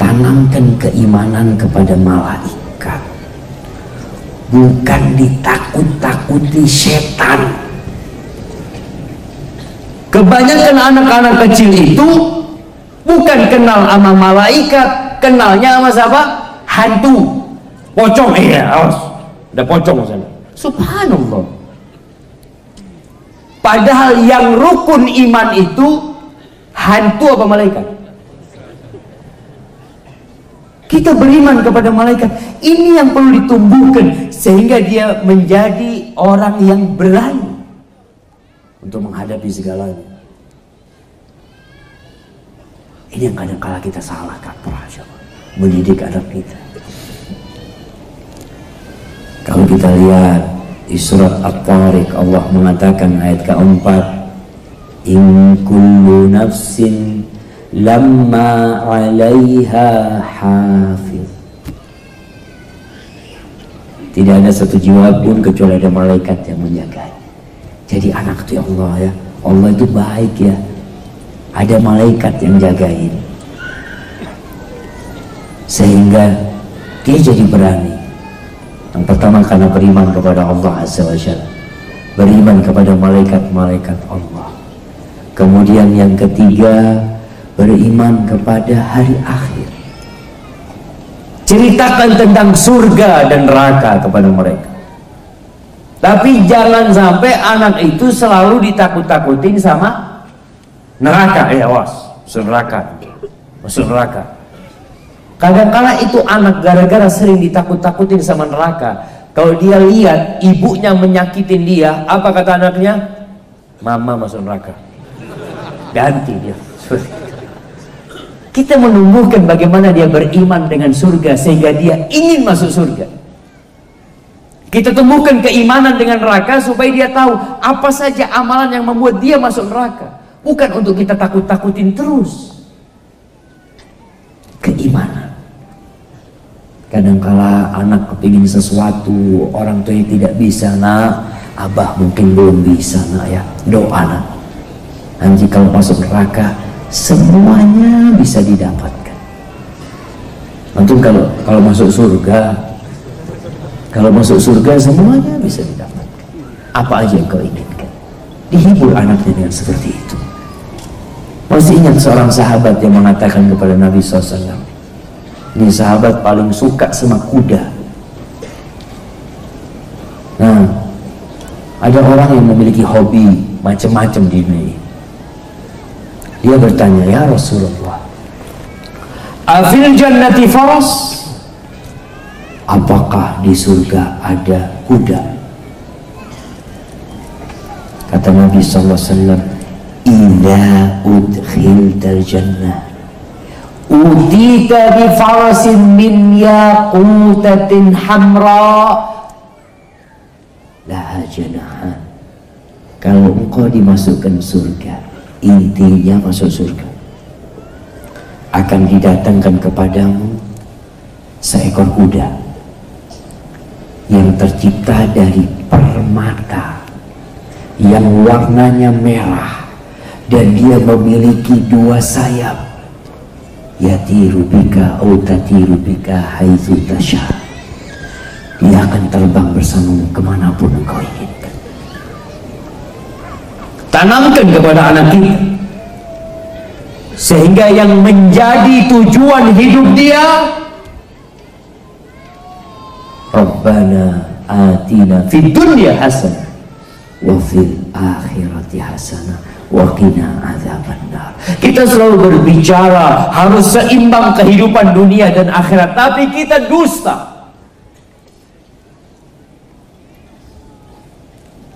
tanamkan keimanan kepada malaikat bukan ditakut-takuti setan. Kebanyakan anak-anak kecil itu bukan kenal sama malaikat kenalnya sama siapa? hantu. Pocong. Iya awas. Ada pocong sana. Subhanallah. Padahal yang rukun iman itu hantu apa malaikat kita beriman kepada malaikat. Ini yang perlu ditumbuhkan sehingga dia menjadi orang yang berani untuk menghadapi segalanya. Ini yang kadang kala kita salah kaprah mendidik anak kita. Kalau kita lihat di surat At-Tariq Allah mengatakan ayat keempat In kullu nafsin lamma 'alaiha hafiz tidak ada satu jiwa pun kecuali ada malaikat yang menjaga. Jadi anak itu ya Allah ya Allah itu baik ya. Ada malaikat yang jagain. Sehingga dia jadi berani. Yang pertama karena beriman kepada Allah Azza wa Jalla. Beriman kepada malaikat-malaikat Allah. Kemudian yang ketiga beriman kepada hari akhir. Ceritakan tentang surga dan neraka kepada mereka. Tapi jangan sampai anak itu selalu ditakut-takutin sama neraka. Eh awas masuk neraka. Masuk neraka. Kadang-kala itu anak gara-gara sering ditakut-takutin sama neraka. Kalau dia lihat ibunya menyakitin dia apa kata anaknya? Mama masuk neraka. Ganti dia kita menumbuhkan bagaimana dia beriman dengan surga sehingga dia ingin masuk surga. Kita tumbuhkan keimanan dengan neraka supaya dia tahu apa saja amalan yang membuat dia masuk neraka. Bukan untuk kita takut-takutin terus. Keimanan. Kadangkala anak kepingin sesuatu, orang tuanya tidak bisa, nak. Abah mungkin belum bisa, nak ya. Doa, nak. Nanti kalau masuk neraka, semuanya bisa didapatkan. Antum kalau kalau masuk surga, kalau masuk surga semuanya bisa didapatkan. Apa aja yang kau inginkan. Dihibur anaknya dengan seperti itu. Masih ingat seorang sahabat yang mengatakan kepada Nabi SAW, ini sahabat paling suka sama kuda. Nah, ada orang yang memiliki hobi macam-macam di dunia ini. Dia bertanya, "Ya Rasulullah, afil jannati faras?" Apakah di surga ada kuda? Kata Nabi sallallahu alaihi wasallam, "Idza jannah udita bi farasin min yaqutatin hamra laha janahan." Kalau engkau dimasukkan surga, intinya masuk surga. Akan didatangkan kepadamu seekor kuda yang tercipta dari permata yang warnanya merah dan dia memiliki dua sayap yatiru bika au tatiru bika haitsu tasha dia akan terbang bersamamu ke mana pun engkau inginkan tanamkan kepada anak kita sehingga yang menjadi tujuan hidup dia Rabbana atina fid dunya hasanah wa fil akhirati hasanah wa qina adzabannar. Kita selalu berbicara harus seimbang kehidupan dunia dan akhirat, tapi kita dusta.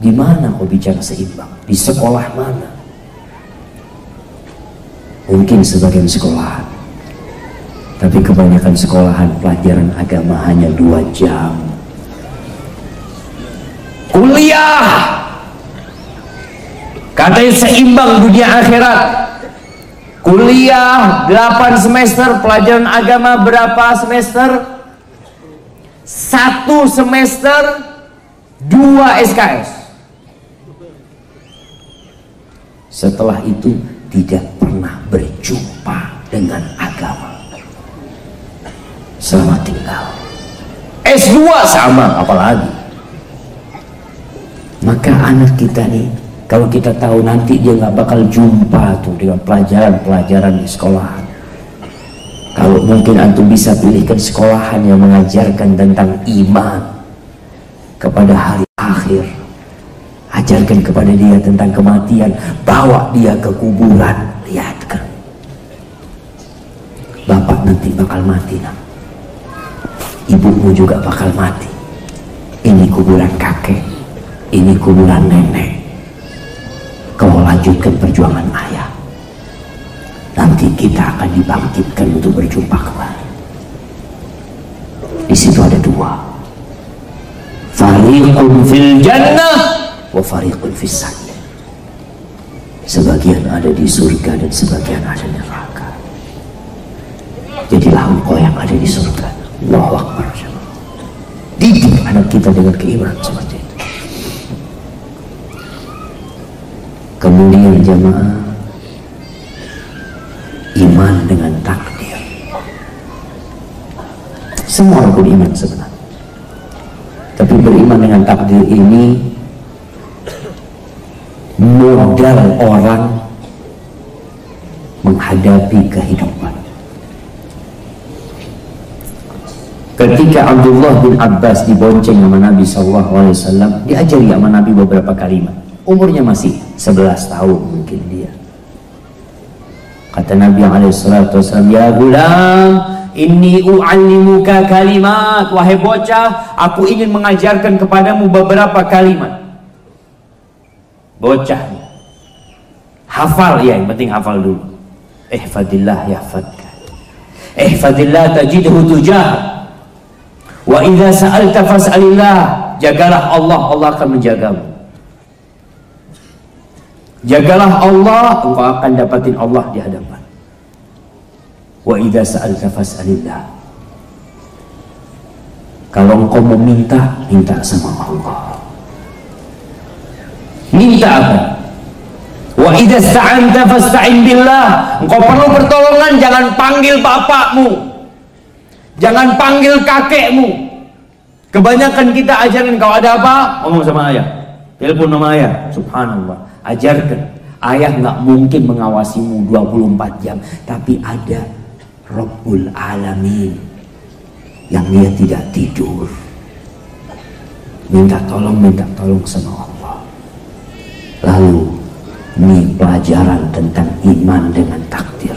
Di mana kau bicara seimbang? Di sekolah mana? Mungkin sebagian sekolahan. Tapi kebanyakan sekolahan pelajaran agama hanya dua jam. Kuliah! Katanya seimbang dunia akhirat. Kuliah 8 semester, pelajaran agama berapa semester? Satu semester, dua SKS. Setelah itu tidak pernah berjumpa dengan agama. Selamat tinggal. S2 sama apalagi maka anak kita nih kalau kita tahu nanti dia nggak bakal jumpa tuh dengan pelajaran-pelajaran di sekolahan kalau mungkin antum bisa pilihkan sekolahan yang mengajarkan tentang iman kepada hari akhir ajarkan kepada dia tentang kematian bawa dia ke kuburan. Lihatkan bapak nanti bakal mati nak. Ibumu juga bakal mati. Ini kuburan kakek. Ini kuburan nenek. Kau lanjutkan perjuangan ayah. Nanti kita akan dibangkitkan untuk berjumpa kembali. Di situ ada dua. Fariqun fil jannah wa fariqun sebagian ada di surga dan sebagian ada di neraka. Jadilah engkau yang ada di surga. Allahu Akbar. Didik anak kita dengan keimanan seperti itu. Kemudian jamaah iman dengan takdir. Semua orang beriman sebenarnya. Tapi beriman dengan takdir ini modal orang menghadapi kehidupan. Ketika Abdullah bin Abbas dibonceng sama Nabi SAW diajari sama Nabi beberapa kalimat umurnya masih 11 tahun mungkin dia. Kata Nabi SAW ya gulam ini u'allimuka kalimat. Wahai bocah aku ingin mengajarkan kepadamu beberapa kalimat bocah hafal ya yang penting hafal dulu. Ihfadillah yahfadka. Ihfadillah tajidhu tujah. Wa idza sa'alta fas'alillah. Jagalah Allah Allah akan menjagamu. Jagalah Allah engkau akan dapatin Allah di hadapan. Wa idza sa'alta fas'alillah. Kalau engkau meminta minta sama Allah minta apa? Wa idza sta'anta fasta'in billah. Engkau perlu pertolongan jangan panggil bapakmu. Jangan panggil kakekmu. Kebanyakan kita ajarin kau ada apa? Ngomong sama ayah. Telepon sama ayah. Subhanallah. Ajarkan. Ayah nggak mungkin mengawasimu 24 jam. Tapi ada Rabbul Alamin yang dia tidak tidur. Minta tolong minta tolong sama Allah Lalu ini pelajaran tentang iman dengan takdir.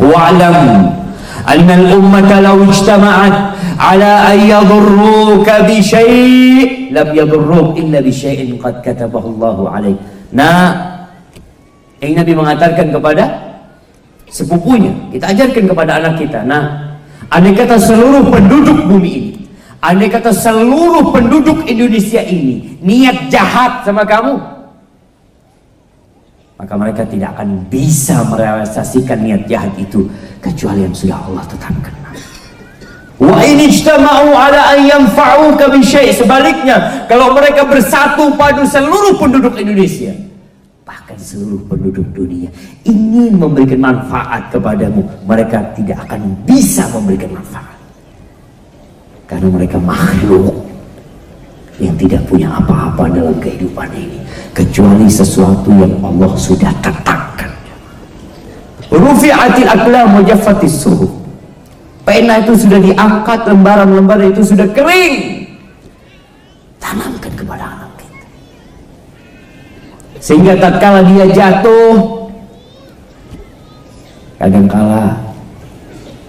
Wa'lam law ijtama'at ala an yadurruka bi syai' lam yadurruk illa bi syai'in qad katabahu Allah 'alaik. Nah, yang Nabi mengatakan kepada sepupunya, kita ajarkan kepada anak kita. Nah, andai kata seluruh penduduk bumi ini Andai kata seluruh penduduk Indonesia ini niat jahat sama kamu, maka mereka tidak akan bisa merealisasikan niat jahat itu kecuali yang sudah Allah tetapkan. Wa in ijtama'u ala an yanfa'uka bi syai' sebaliknya kalau mereka bersatu padu seluruh penduduk Indonesia bahkan seluruh penduduk dunia ingin memberikan manfaat kepadamu mereka tidak akan bisa memberikan manfaat. Karena mereka makhluk yang tidak punya apa-apa dalam kehidupan ini kecuali sesuatu yang Allah sudah tetapkan rufi'atil aklam wajaffatis suhu pena itu sudah diangkat lembaran-lembaran itu sudah kering. Tanamkan kepada anak kita. Sehingga tatkala dia jatuh kadangkala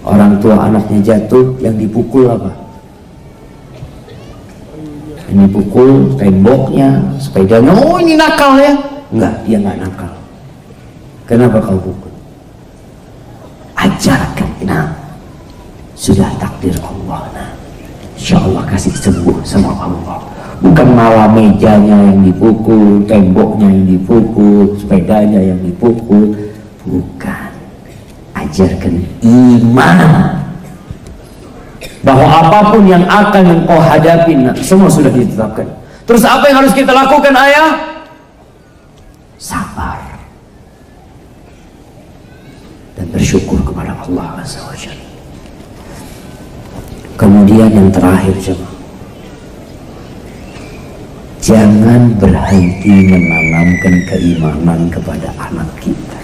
orang tua anaknya jatuh yang dipukul apa ini pukul temboknya sepedanya oh ini nakal ya. Enggak dia enggak nakal. Kenapa kau pukul? Ajarkan nah. Sudah takdir Allah nah. Insya Allah kasih sembuh sama Allah. Bukan malah mejanya yang dipukul temboknya yang dipukul sepedanya yang dipukul. Bukan. Ajarkan iman bahwa apa pun yang akan engkau hadapi semua sudah ditetapkan terus apa yang harus kita lakukan ayah sabar dan bersyukur kepada Allah Azza wa Kemudian yang terakhir coba. Jangan berhenti menanamkan keimanan kepada anak kita.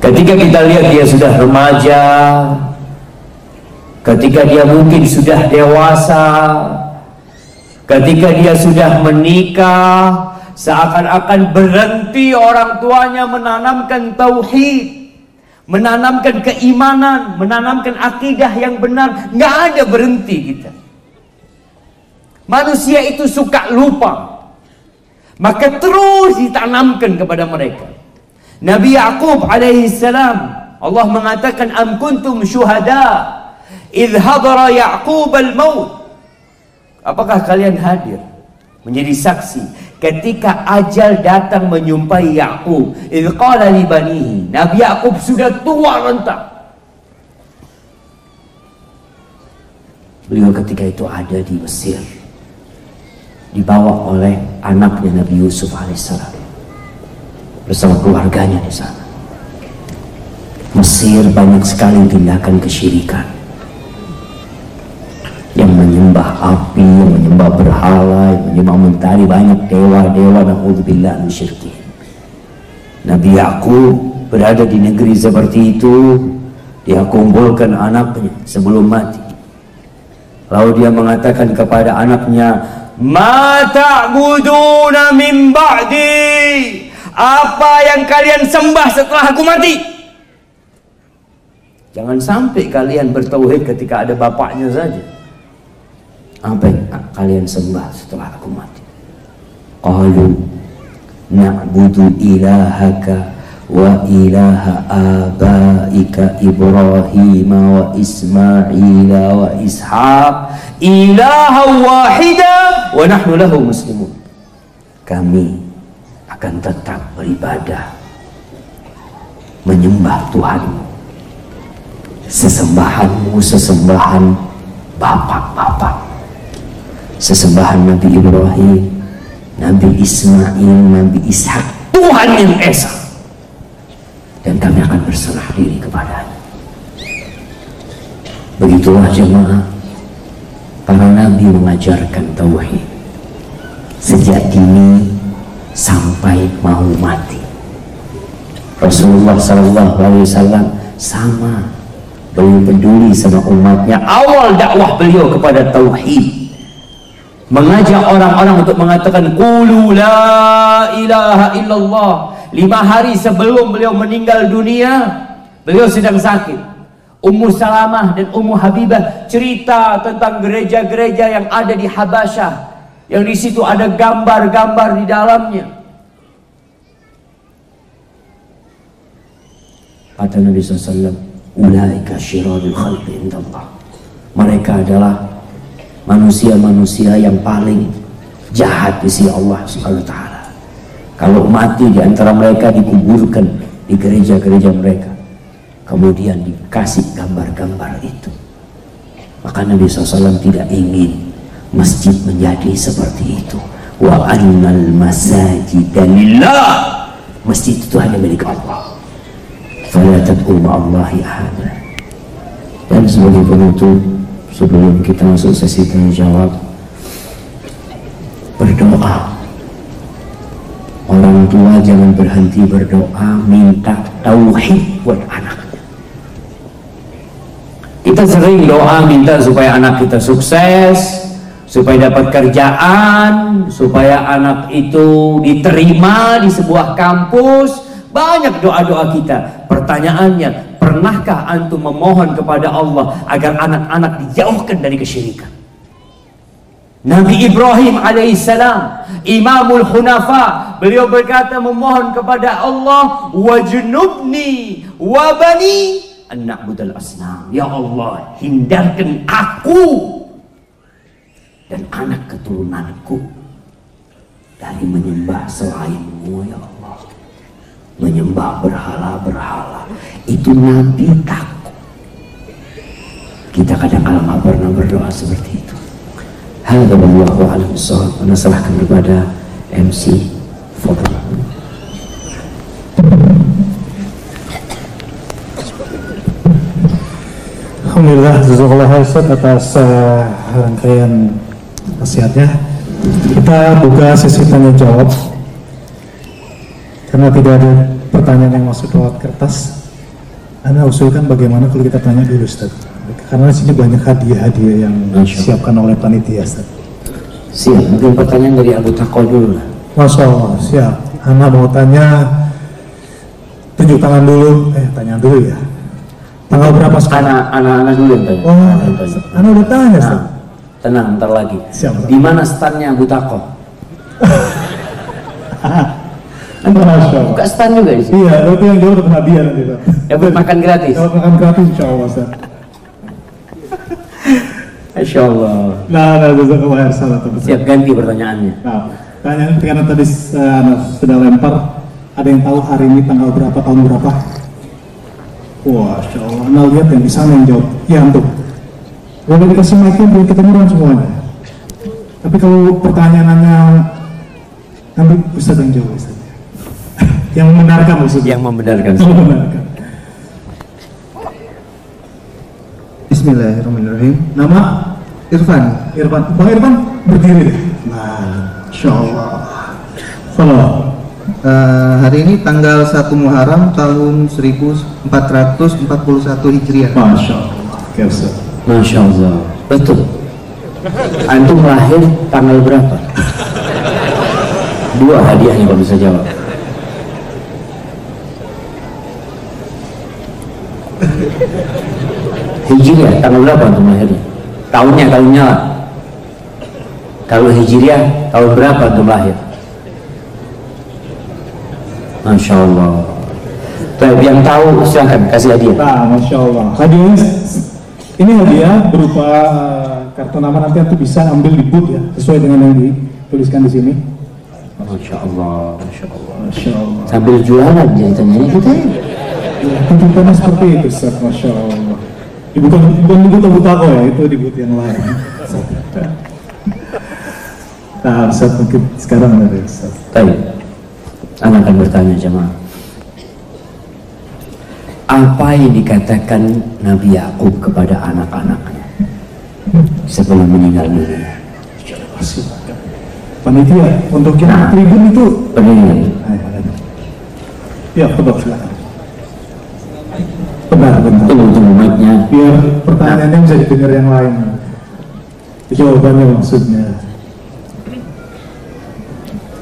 Ketika kita lihat dia sudah remaja, ketika dia mungkin sudah dewasa, ketika dia sudah menikah, seakan-akan berhenti orang tuanya menanamkan tauhid, menanamkan keimanan, menanamkan akidah yang benar, nggak ada berhenti kita. Manusia itu suka lupa, maka terus ditanamkan kepada mereka. Nabi Yaqub alaihi salam Allah mengatakan am kuntum syuhada idh hadara Yaqub al-maut. Apakah kalian hadir? Menjadi saksi ketika ajal datang menyumpai Yaqub. Idh qala li Nabi Yaqub sudah tua renta Beliau ketika itu ada di Mesir dibawa oleh anaknya Nabi Yusuf alaihissalam bersama keluarganya di sana. Mesir banyak sekali tindakan kesyirikan yang menyembah api, yang menyembah berhala, yang menyembah mentari banyak dewa-dewa dan udzubillah syirkin. Nabi Yakub berada di negeri seperti itu, dia kumpulkan anaknya sebelum mati. Lalu dia mengatakan kepada anaknya, "Ma ta'buduna min ba'di?" Apa yang kalian sembah setelah aku mati? Jangan sampai kalian bertauhid ketika ada bapaknya saja. Apa yang kalian sembah setelah aku mati? Qalu na'budu ilahaka wa ilaha abaika Ibrahim wa Ismail wa Ishaq ilaha wahida wa nahnu lahu muslimun. Kami akan tetap beribadah menyembah Tuhanmu sesembahanmu sesembahan bapak-bapak sesembahan Nabi Ibrahim Nabi Ismail Nabi Ishak Tuhan yang Esa dan kami akan berserah diri kepadanya begitulah jemaah para nabi mengajarkan tauhid sejak dini sampai mau mati. Rasulullah Sallallahu Alaihi Wasallam sama beliau peduli sama umatnya. Awal dakwah beliau kepada tauhid, mengajak orang-orang untuk mengatakan Qulu la ilaha illallah. Lima hari sebelum beliau meninggal dunia, beliau sedang sakit. Ummu Salamah dan Ummu Habibah cerita tentang gereja-gereja yang ada di Habasyah yang di situ ada gambar-gambar di dalamnya. Kata Nabi SAW, Ulaika syirarul khalqi indallah. Mereka adalah manusia-manusia yang paling jahat di sisi Allah Subhanahu taala. Kalau mati di antara mereka dikuburkan di gereja-gereja mereka. Kemudian dikasih gambar-gambar itu. Maka Nabi SAW tidak ingin masjid menjadi seperti itu wa annal masajid lillah masjid itu hanya milik Allah fala tad'u ma'allahi ahada dan sebagai penutup sebelum kita masuk sesi tanya jawab berdoa orang tua jangan berhenti berdoa minta tauhid buat anak kita sering doa minta supaya anak kita sukses supaya dapat kerjaan, supaya anak itu diterima di sebuah kampus. Banyak doa-doa kita. Pertanyaannya, pernahkah antum memohon kepada Allah agar anak-anak dijauhkan dari kesyirikan? Nabi Ibrahim alaihissalam, Imamul Hunafa, beliau berkata memohon kepada Allah, wajnubni wabani an na'budal asnam. Ya Allah, hindarkan aku dan anak keturunanku dari menyembah selainmu ya Allah menyembah berhala-berhala itu Nabi takut kita kadang kadang nggak pernah berdoa seperti itu Hadza wallahu a'lam bishawab. serahkan kepada MC Fadlan. Alhamdulillah, khair Ustaz atas eh, rangkaian nasihatnya. Kita buka sesi tanya jawab. Karena tidak ada pertanyaan yang masuk lewat kertas, Anda usulkan bagaimana kalau kita tanya dulu Ustaz. Karena di sini banyak hadiah-hadiah yang disiapkan oleh panitia Ustaz. Siap, mungkin pertanyaan dari Abu Tako dulu lah. Masya Allah, siap. Anda mau tanya, tunjuk tangan dulu. Eh, tanya dulu ya. Tanggal berapa sekarang? Anak, anak-anak dulu yang tanya. Oh, Anak udah tanya Ustaz. Nah, tenang, ntar lagi. Siap. Di mana standnya Abu Tako? Allah. Buka stand juga di sini. Iya, itu yang jauh dapat hadiah nanti Pak. Dapat makan gratis. Dapat makan gratis insya Allah Ustaz. Masya Allah. Nah, nah, jazakallah khair. Ustaz. Siap ganti pertanyaannya. Nah, pertanyaan karena tadi Anda sudah lempar, ada yang tahu hari ini tanggal berapa, tahun berapa? Wah, Masya Allah. Anda lihat yang di sana yang jawab. Ya, untuk. Boleh dikasih mic-nya biar kedengeran semuanya. Tapi kalau pertanyaannya nanti Ustaz yang jawab Ustaz. Yang membenarkan maksudnya. Yang membenarkan. Yang membenarkan. Bismillahirrahmanirrahim. Nama Irfan, Irfan. Bang Irfan berdiri deh. Nah, Masya Allah. Follow. eh, hari ini tanggal 1 Muharram tahun 1441 Hijriah. Masya Allah. Oke, Ustaz. Masya Allah. Betul. Antum lahir tanggal berapa? Dua hadiahnya kalau bisa jawab. Hijriah tanggal berapa antum lahirnya? Tahunnya, tahunnya lah. Kalau Hijriah tahun berapa antum lahir? Masya Allah. Baik, yang tahu silahkan kasih hadiah. Nah, Masya Allah. Hadiahnya, ini hadiah berupa eh, kartu nama nanti nanti bisa ambil di booth ya, sesuai dengan yang dituliskan di sini. Masya Allah, Masya Allah. Masya Allah. Sambil jualan jahitannya kita ya. Ya, tuntutannya seperti itu, Ustaz. Masya Allah. Bukan, bukan di booth Abu Tako ya, itu di yang lain. Nah, Ustaz mungkin sekarang ada Ustaz. Baik, Anda akan bertanya jemaah. Apa yang dikatakan Nabi Yakub kepada anak-anaknya sebelum meninggal dunia? Panitia, untuk yang Nah. tribun itu Benar. Ya, betul silakan. Benar, benar. Tunggu tunggu mic-nya. Biar pertanyaannya bisa didengar yang lain. Jawabannya maksudnya.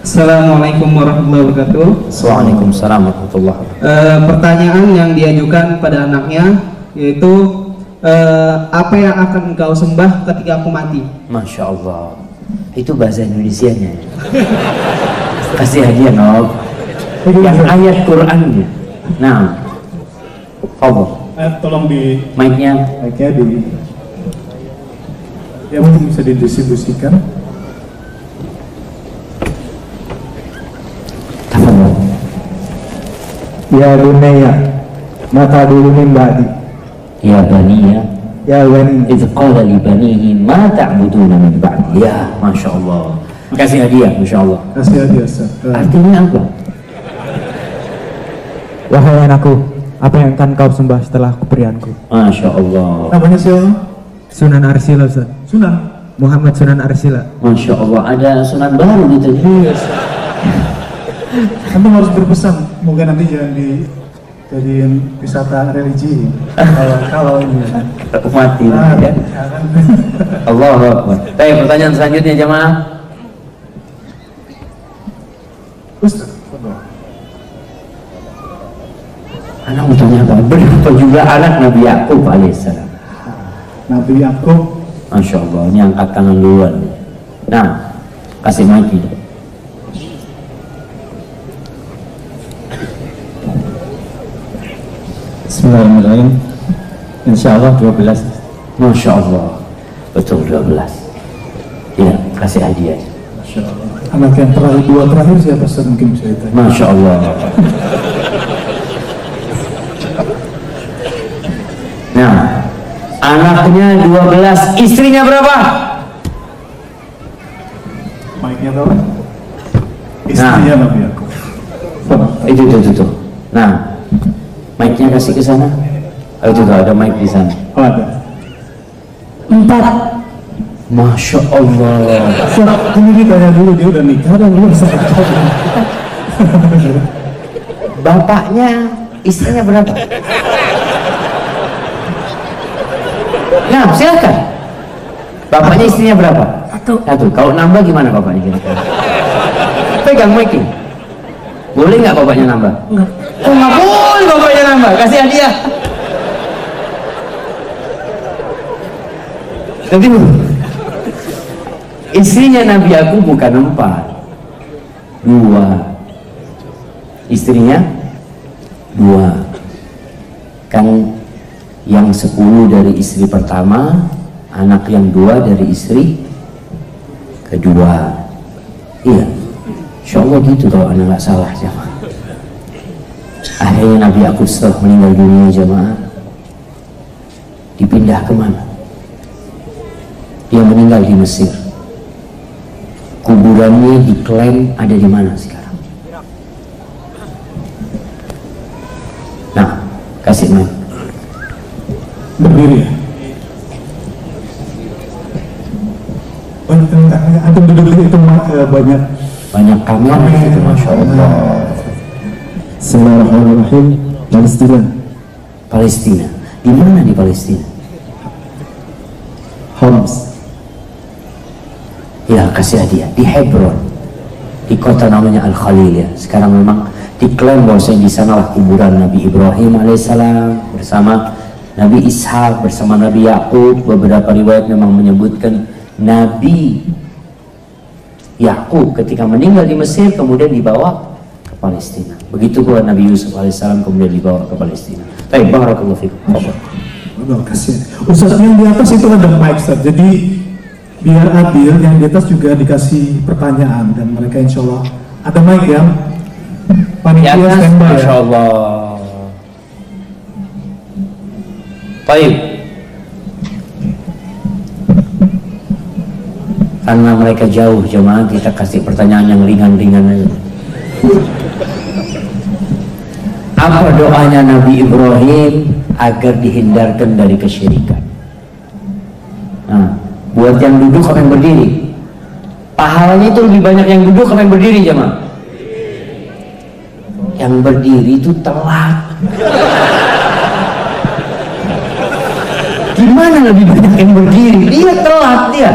Assalamualaikum warahmatullahi wabarakatuh. Waalaikumsalam warahmatullahi wabarakatuh. Eh, pertanyaan yang diajukan pada anaknya yaitu eh, apa yang akan engkau sembah ketika aku mati? Masya Allah. Itu bahasa Indonesianya. ya. Kasih hadiah, Nob. Yang ayat Qurannya. Nah, Allah. Eh, tolong di Mic-nya. Mic-nya di ya mungkin bisa didistribusikan. Ya bunayya mata dulu ba'di Ya baniya Ya. Bani. Idh qala li banihi ma ta'buduna min ba'di? Ya Masya Allah Kasih hadiah Masya Allah Kasih hadiah Ustaz. Artinya apa? Wahai anakku Apa yang akan kau sembah setelah keberianku Masya Allah namanya siapa? Sunan Arsila Ustaz Sunan. Muhammad Sunan Arsila Masya Allah Ada sunan baru gitu Anda harus berpesan, moga nanti jangan di jadiin wisata religi. kalau kalau ini. Mati Ah, ya. jangan. Allah Akbar Baik pertanyaan selanjutnya jemaah Ustaz. Anak apa? Berapa juga anak Nabi Yakub alaihissalam Nabi Yakub. Masya Allah Ini angkat tangan duluan. Nah Kasih ini Bismillahirrahmanirrahim. Insya Allah 12 Masya Allah Betul 12 Ya kasih hadiah. Masya Allah. Anak yang terakhir, dua terakhir siapa mungkin bisa ditanya. Masya Allah Nah Anaknya 12 Istrinya berapa? Mic-nya tahu? Istrinya Nabi Yakub. Itu itu itu, itu. Nah Mic-nya kasih ke sana Oh itu tuh ada mic di sana Oh ada. Empat. Masya Allah. Ustaz, ini ditanya dulu dia udah nikah dan belum Ustaz? Bapaknya, istrinya berapa? Nah, silakan. Bapaknya istrinya berapa? Satu. Satu. Kalau nambah gimana bapaknya kira-kira? Pegang mic. Boleh nggak bapaknya nambah? Enggak. Oh, nggak boleh bapaknya nambah. Kasih hadiah. Jadi istrinya Nabi aku bukan empat, dua. Istrinya dua. Kan yang sepuluh dari istri pertama, anak yang dua dari istri kedua. Iya, Insya Allah gitu kalau anak nggak salah jamaah. Akhirnya Nabi aku setelah meninggal dunia jamaah dipindah ke mana? Dia meninggal di Mesir. Kuburannya diklaim ada di mana sekarang? Nah, kasih mic. Berdiri ya? Banyak yang antum duduk di itu eh, banyak Banyak kamera gitu, masya Allah. Bismillahirrahmanirrahim. Palestina. Palestina. Di mana di Palestina? Homs. Ya kasih hadiah di Hebron, di kota namanya Al Khalil ya. Sekarang memang diklaim bahwa di sanalah kuburan Nabi Ibrahim alaihissalam bersama Nabi Ishak bersama Nabi Yakub. Beberapa riwayat memang menyebutkan Nabi Yakub ketika meninggal di Mesir kemudian dibawa ke Palestina. Begitu pula Nabi Yusuf alaihissalam kemudian dibawa ke Palestina. Baik, barakallahu fikum. Udah kasih. Ustaz yang di atas itu ada mic Ustaz. Jadi biar adil yang di atas juga dikasih pertanyaan dan mereka insya Allah ada mic ya. Panitia standby ya. Allah. Baik. Karena mereka jauh jemaah, kita kasih pertanyaan yang ringan-ringan aja. Apa doanya Nabi Ibrahim agar dihindarkan dari kesyirikan? Nah, buat yang duduk apa berdiri? Pahalanya itu lebih banyak yang duduk apa berdiri jemaah? Yang berdiri itu telat. Gimana lebih banyak yang berdiri? Dia telat dia.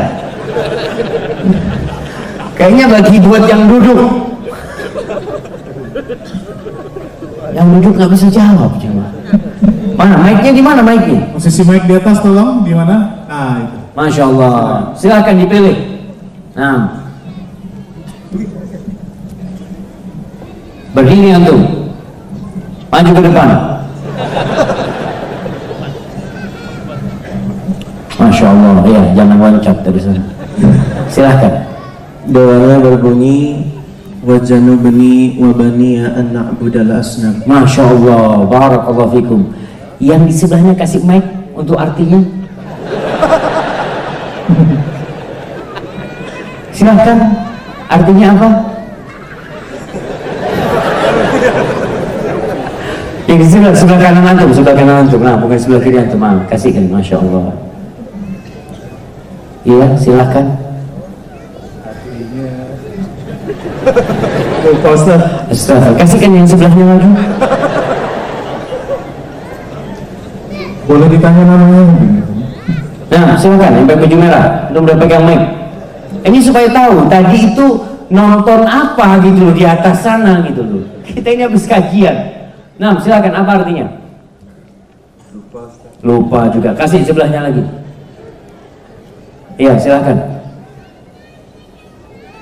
Kayaknya bagi buat yang duduk. Yang duduk nggak bisa jawab cuma. Mana mic-nya di mana mic-nya? Posisi mic di atas tolong di mana? Nah itu. Masya Allah. Silakan dipilih. Nah. Berdiri antum. Maju ke depan. Masya Allah. Ya, jangan loncat dari sana. Silahkan. Doanya berbunyi Wajanubni wabaniya an na'budal asnam. Masya Allah. Barakallahu fikum. Yang di sebelahnya kasih mic untuk artinya. Silahkan. Artinya apa? Yang di sebelah, sebelah kanan antum, sebelah kanan antum. Nah, bukan sebelah kiri antum. Ah, kasihkan, masya Allah. Iya, silahkan. Lupa Ustaz. Astagfirullah. Kasihkan yang sebelahnya lagi. Boleh ditanya namanya? Nah, silakan yang pakai baju merah. Itu udah pegang mic. Ini supaya tahu tadi itu nonton apa gitu loh di atas sana gitu loh. Kita ini habis kajian. Nah, silakan apa artinya? Lupa juga. Kasih sebelahnya lagi. Iya, silakan.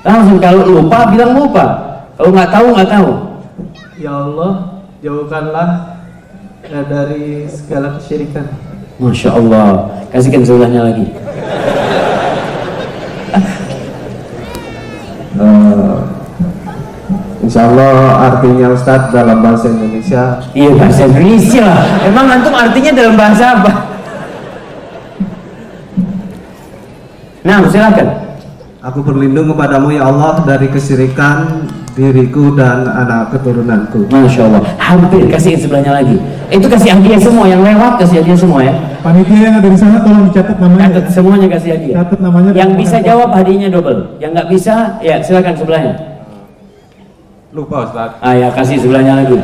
Langsung kalau lupa bilang lupa. Kalau nggak tahu nggak tahu. Ya Allah, jauhkanlah dari segala kesyirikan. Masya Allah. Kasihkan sebelahnya lagi. Eh, Insya Allah artinya Ustadz dalam bahasa Indonesia Iya bahasa Indonesia lah. Emang antum artinya dalam bahasa apa? Nah, silakan. Aku berlindung kepadamu ya Allah dari kesyirikan diriku dan anak keturunanku. Masya Allah, hampir kasih sebelahnya lagi. Itu kasih hadiah semua yang lewat kasih hadiah semua ya. Panitia yang ada di sana tolong dicatat namanya. Catat semuanya kasih hadiah. Catat namanya. Yang bisa jawab hadiahnya double. Yang nggak bisa, ya silakan sebelahnya. Lupa Ustaz. Ah ya kasih sebelahnya lagi.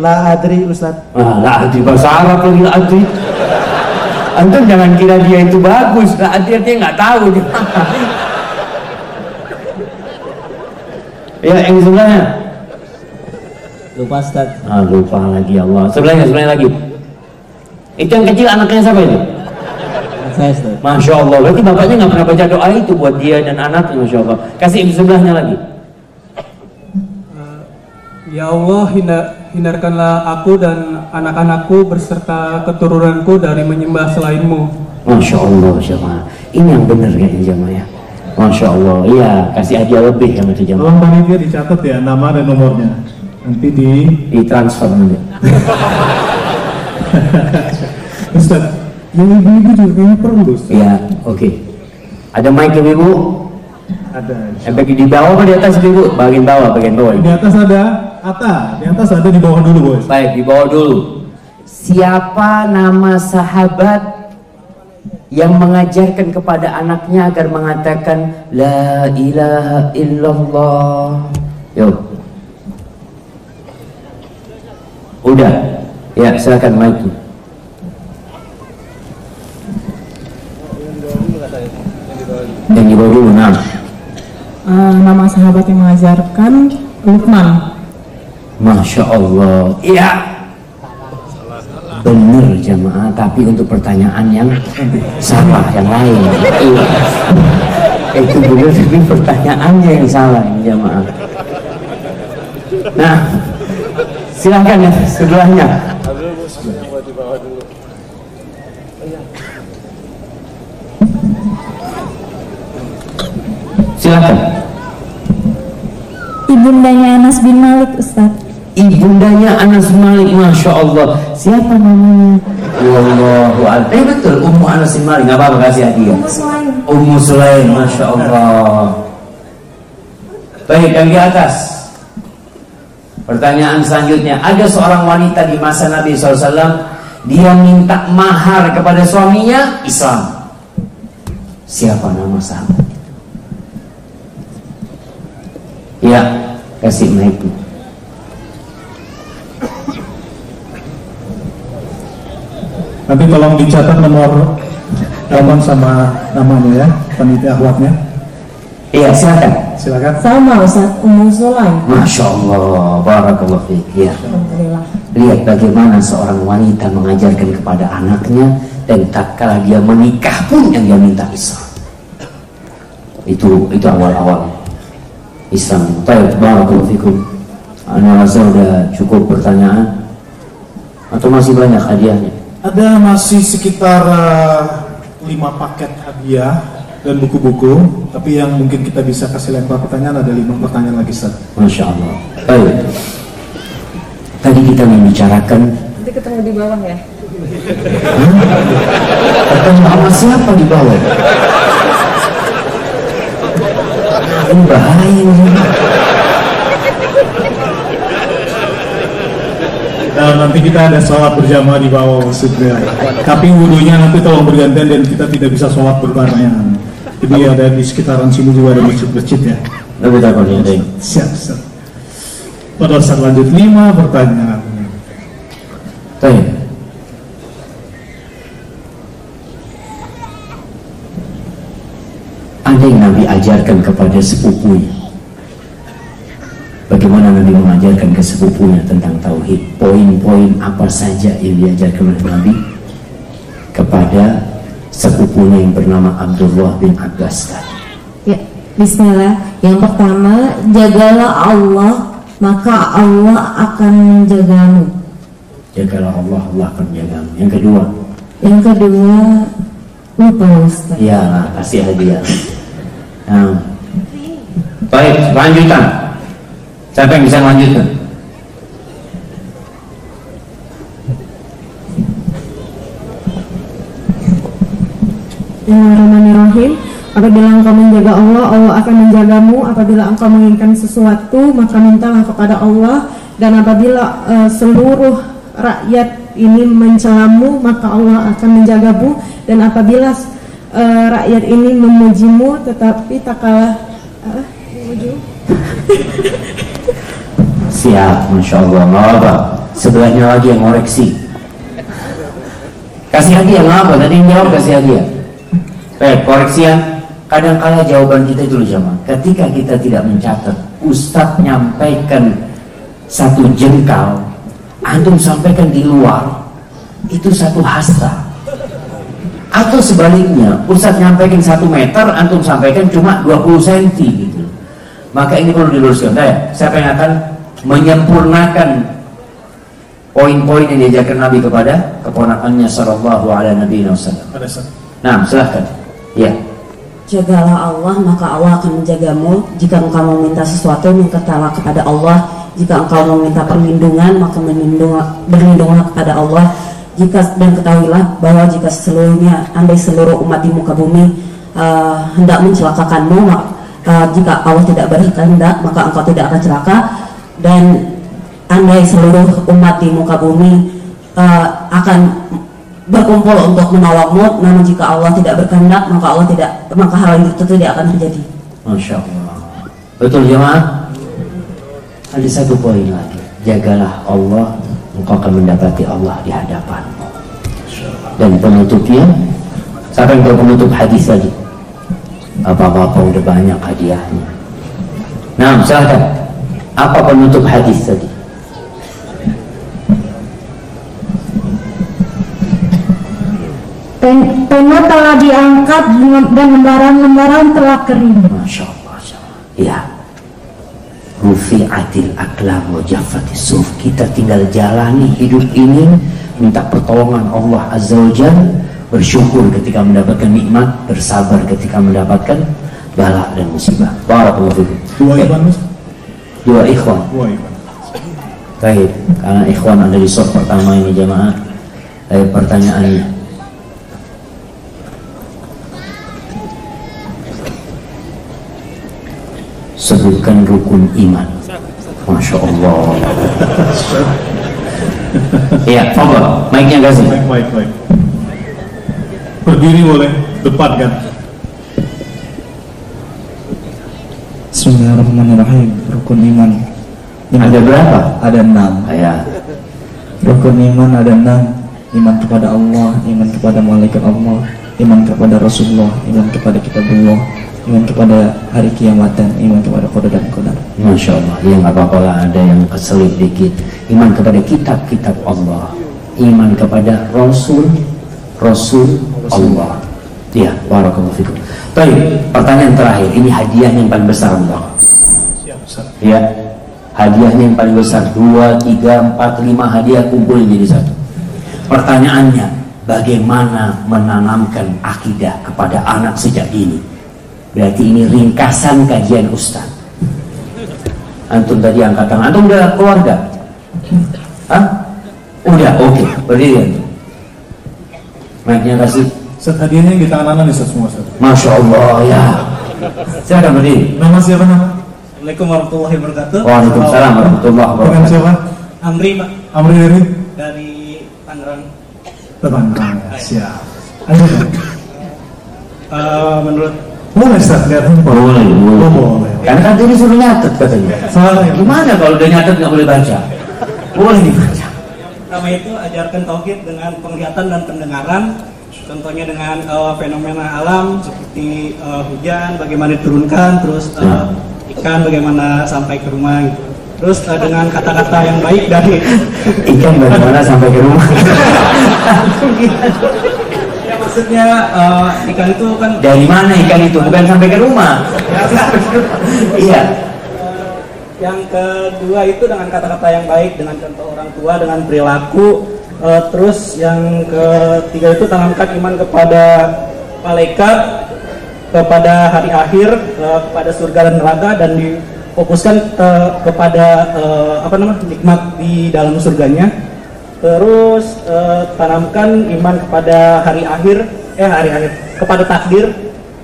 La adri Ustaz. Ah, lah di bahasa Arab lagi lah adri. Antum jangan kira dia itu bagus. Lah adri dia nggak tahu. ya yang sebelahnya. Lupa Ustaz. Ah, lupa lagi Allah. Sebelahnya, sebelahnya lagi. Itu yang kecil anaknya siapa itu? Saya Ustaz. Masya Allah. Berarti bapaknya nggak pernah baca doa itu buat dia dan anaknya. Masya Allah. Kasih yang sebelahnya lagi. Ya Allah, hina- hindarkanlah aku dan anak-anakku beserta keturunanku dari menyembah selainmu. Masya Allah jemaah. Ini yang benar kayaknya jemaah ya. Masya Allah. Iya, kasih hadiah lebih yang itu jemaah. Tolong panitia dicatat ya nama dan nomornya. Nanti di Di transfer nanti. Ustaz. Yang ibu-ibu juga kayaknya perlu Ustaz. Iya, oke. Ada mic ibu? Ada. Yang bagi di bawah apa di atas ibu? Bagian bawah, bagian bawah. Di atas ada Ata, di atas ada di bawah dulu bos. Baik, di bawah dulu. Siapa nama sahabat yang mengajarkan kepada anaknya agar mengatakan La ilaha illallah Yuk Udah Ya silakan mic Yang di bawah dulu, nah Eh, nama sahabat yang mengajarkan Lukman. Masya Allah. Iya. Bener jamaah Tapi untuk pertanyaan yang salah Yang lain. Iya. Itu bener tapi pertanyaannya yang salah jamaah. Nah Silahkan ya sebelahnya. Silahkan Ibundanya Anas bin Malik, Ustaz. Ibundanya Anas Malik, Masya Allah. Siapa namanya? Wallahu a'lam. Eh betul, Ummu Anas bin Malik, nggak apa-apa kasih hadiah Ummu Sulaim, Masya Allah. Baik, yang di atas. Pertanyaan selanjutnya. Ada seorang wanita di masa Nabi SAW Dia minta mahar kepada suaminya Islam. Siapa nama sahabat? Ya, kasih mic Nanti tolong dicatat nomor telepon sama namanya ya, panitia akhwatnya. Iya, silakan Silakan. Sama Ustaz, Ummu Sulaim. Masya Allah, barakallah fiik. Ya. Alhamdulillah. Lihat bagaimana seorang wanita mengajarkan kepada anaknya dan tak kala dia menikah pun yang dia minta Islam. Itu itu awal-awal Islam. Baik, barakallahu fikum. Ana rasa udah cukup pertanyaan atau masih banyak hadiahnya? Ada masih sekitar eh, lima paket hadiah dan buku-buku, tapi yang mungkin kita bisa kasih lempar pertanyaan ada lima pertanyaan lagi Ustaz. Masya Allah. Baik. Tadi kita membicarakan Nanti ketemu di bawah ya. ketemu sama siapa di bawah? Ini bahaya ini. Dan nanti kita ada sholat berjamaah di bawah maksudnya. Tapi wudhunya nanti tolong bergantian dan kita tidak bisa sholat berbarengan. Jadi ada di sekitaran sini juga ada masjid-masjid ya. Ya, Deng. Siap, siap. Pada saat lanjut lima pertanyaan. Baik. Ada yang Nabi ajarkan kepada sepupunya. Bagaimana Nabi mengajarkan ke sepupunya tentang tauhid? Poin-poin apa saja yang diajarkan oleh Nabi kepada sepupunya yang bernama Abdullah bin Abbas tadi? Ya, Bismillah. Yang pertama, jagalah Allah, maka Allah akan menjagamu. Jagalah Allah, Allah akan menjagamu. Yang kedua, Yang kedua, lupa Ustaz. Ya, kasih hadiah. Nah. Baik, lanjutan. Siapa yang bisa melanjutkan? Bismillahirrahmanirrahim. Apabila engkau menjaga Allah, Allah akan menjagamu. Apabila engkau menginginkan sesuatu, maka mintalah kepada Allah. Dan apabila eh, seluruh rakyat ini mencelamu, maka Allah akan menjagamu. Dan apabila eh, rakyat ini memujimu, tetapi tak kalah. Siap, Masya Allah, nggak apa Sebelahnya lagi yang ngoreksi. Kasih hadiah, nggak apa Tadi yang jawab kasih hadiah. Baik, yang kadang kala jawaban kita itu jamaah Ketika kita tidak mencatat Ustadz nyampaikan satu jengkal Antum sampaikan di luar Itu satu hasra Atau sebaliknya Ustadz nyampaikan satu meter Antum sampaikan cuma 20 cm gitu Maka ini perlu diluruskan Saya, siapa yang akan menyempurnakan poin-poin yang diajarkan Nabi kepada keponakannya sallallahu alaihi nabi wasallam. Ada Ustaz. Nah, silahkan. Ya. Jagalah Allah, maka Allah akan menjagamu. Jika engkau mau minta sesuatu, mintalah kepada Allah. Jika engkau mau minta perlindungan, maka berlindunglah kepada Allah. Jika dan ketahuilah bahwa jika seluruhnya, andai seluruh umat di muka bumi uh, hendak mencelakakanmu, uh, jika Allah tidak berkehendak, maka engkau tidak akan celaka. Dan andai seluruh umat di muka bumi uh, akan berkumpul untuk menolongmu, namun jika Allah tidak berkehendak, maka Allah tidak, maka hal itu tidak akan terjadi. Masya Allah. Betul jemaah? Ada satu poin lagi. Jagalah Allah, engkau akan mendapati Allah di hadapanmu. Dan penutupnya, siapa yang tahu penutup hadis tadi? Apa-apa udah banyak hadiahnya. Nah, silahkan. Apa penutup hadis tadi? Pen- Pena telah diangkat dan lembaran-lembaran telah kering. Masya Allah, Masya Allah. Ya. Rufi'atil aklam wa jaffatis suf. Kita tinggal jalani hidup ini minta pertolongan Allah Azza wa Jal bersyukur ketika mendapatkan nikmat bersabar ketika mendapatkan bala dan musibah. Barakallahu fikum. Ikhwan dua ikhwan. Dua ikhwan. baik karena ikhwan ada di soft pertama ini jamaah baik pertanyaannya sebutkan rukun iman Masya Allah Iya, Fadol, mic-nya kasih Baik, baik, baik. Berdiri boleh, depan kan. Bismillahirrahmanirrahim. Rukun iman. Iman Ada berapa? Ada enam. Ya, Rukun iman ada enam. Iman kepada Allah, iman kepada malaikat Allah, iman kepada Rasulullah, iman kepada kitabullah, iman kepada hari kiamatan, iman kepada qadar dan qadar. Masya Allah, ya nggak apa-apa lah ada yang keselip dikit. Iman kepada kitab-kitab Allah, iman kepada Rasul, Rasul Allah. Ya, barakallahu fikum. Baik, pertanyaan terakhir. Ini hadiahnya yang paling besar Allah. Ya, hadiahnya yang paling besar. Dua, tiga, empat, lima hadiah kumpulin jadi satu. Pertanyaannya, bagaimana menanamkan akidah kepada anak sejak dini? Berarti ini ringkasan kajian Ustaz. Antum tadi angkat tangan. Antum udah keluarga? Hah? Udah, oke. Berdiri antum. Mic-nya kasih. Ustaz, hadiahnya yang di tangan anak nih semua Ustaz. Masya Allah ya. Silakan berdiri. Nama siapa nama? Assalamualaikum warahmatullahi wabarakatuh. Waalaikumsalam warahmatullahi Dengan wabarakatuh. siapa? Amri Pak Amri dari dari Tangerang. Teman. ya, Siap. Ayo, Pak. Eh, menurut Boleh Ustaz, lihat handphone. Boleh, boleh. Oh, boleh. Karena kan tadi suruh nyatet katanya. Salah ya? Gimana kalau udah nyatet nggak boleh baca? Boleh dibaca. pertama itu ajarkan tauhid dengan penglihatan dan pendengaran. Contohnya dengan eh, fenomena alam seperti eh, hujan, bagaimana diturunkan, terus eh, Ya. ikan bagaimana sampai ke rumah gitu. Terus eh, dengan kata-kata yang baik dari Ikan bagaimana sampai ke rumah? ya maksudnya eh, ikan itu kan Dari mana ikan itu? Bukan sampai ke rumah. Iya. Yang kedua itu dengan kata-kata yang baik, dengan contoh orang tua, dengan perilaku. Eh, terus yang ketiga itu tanamkan iman kepada malaikat, kepada hari akhir, eh, kepada surga dan neraka dan difokuskan eh, kepada eh, apa namanya nikmat di dalam surganya. Terus eh, tanamkan iman kepada hari akhir, eh hari akhir, kepada takdir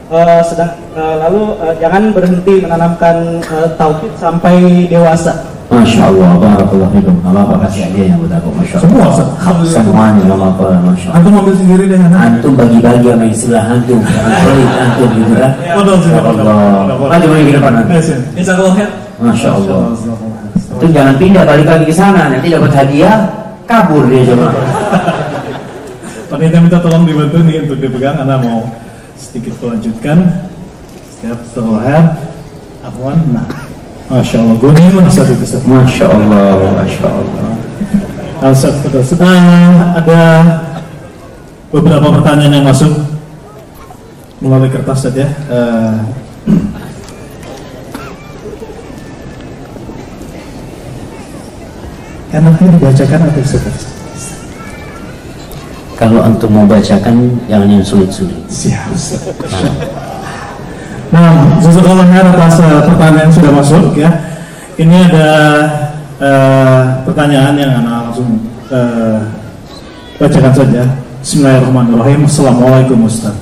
eh, sedang eh, lalu eh, jangan berhenti menanamkan eh, tauhid sampai dewasa. Masya Allah, Barakallah fikum. Apa-apa kasih aja yang buat aku, Masya Allah. Semua. Semuanya, nggak apa-apa, Masya Allah. Antum ambil sendiri deh anak. Antum bagi-bagi sama istilah antum. Jangan pelit antum gitu Ustaz. Masya Allah. Maju lagi ke depan nanti. Jazakallah khair. Masya Allah. Itu jangan pindah balik lagi ke sana. Nanti dapat hadiah, kabur dia cuma. Panitia minta tolong dibantu nih untuk dipegang karena mau sedikit melanjutkan. Siap, setelah Afwan, nah. Masya Allah, gue nih mana satu Ustaz. Masya Allah, Masya Allah. Nah, betul. Ustaz, ah, ada beberapa pertanyaan yang masuk melalui kertas saja. Eh, enaknya dibacakan atau Ustaz? Kalau antum mau bacakan, jangan yang sulit-sulit. Siap. Nah, jazakallah khair atas eh, pertanyaan yang sudah masuk ya. Ini ada eh, pertanyaan yang anak langsung eh, bacakan saja. Bismillahirrahmanirrahim. Assalamualaikum Ustaz.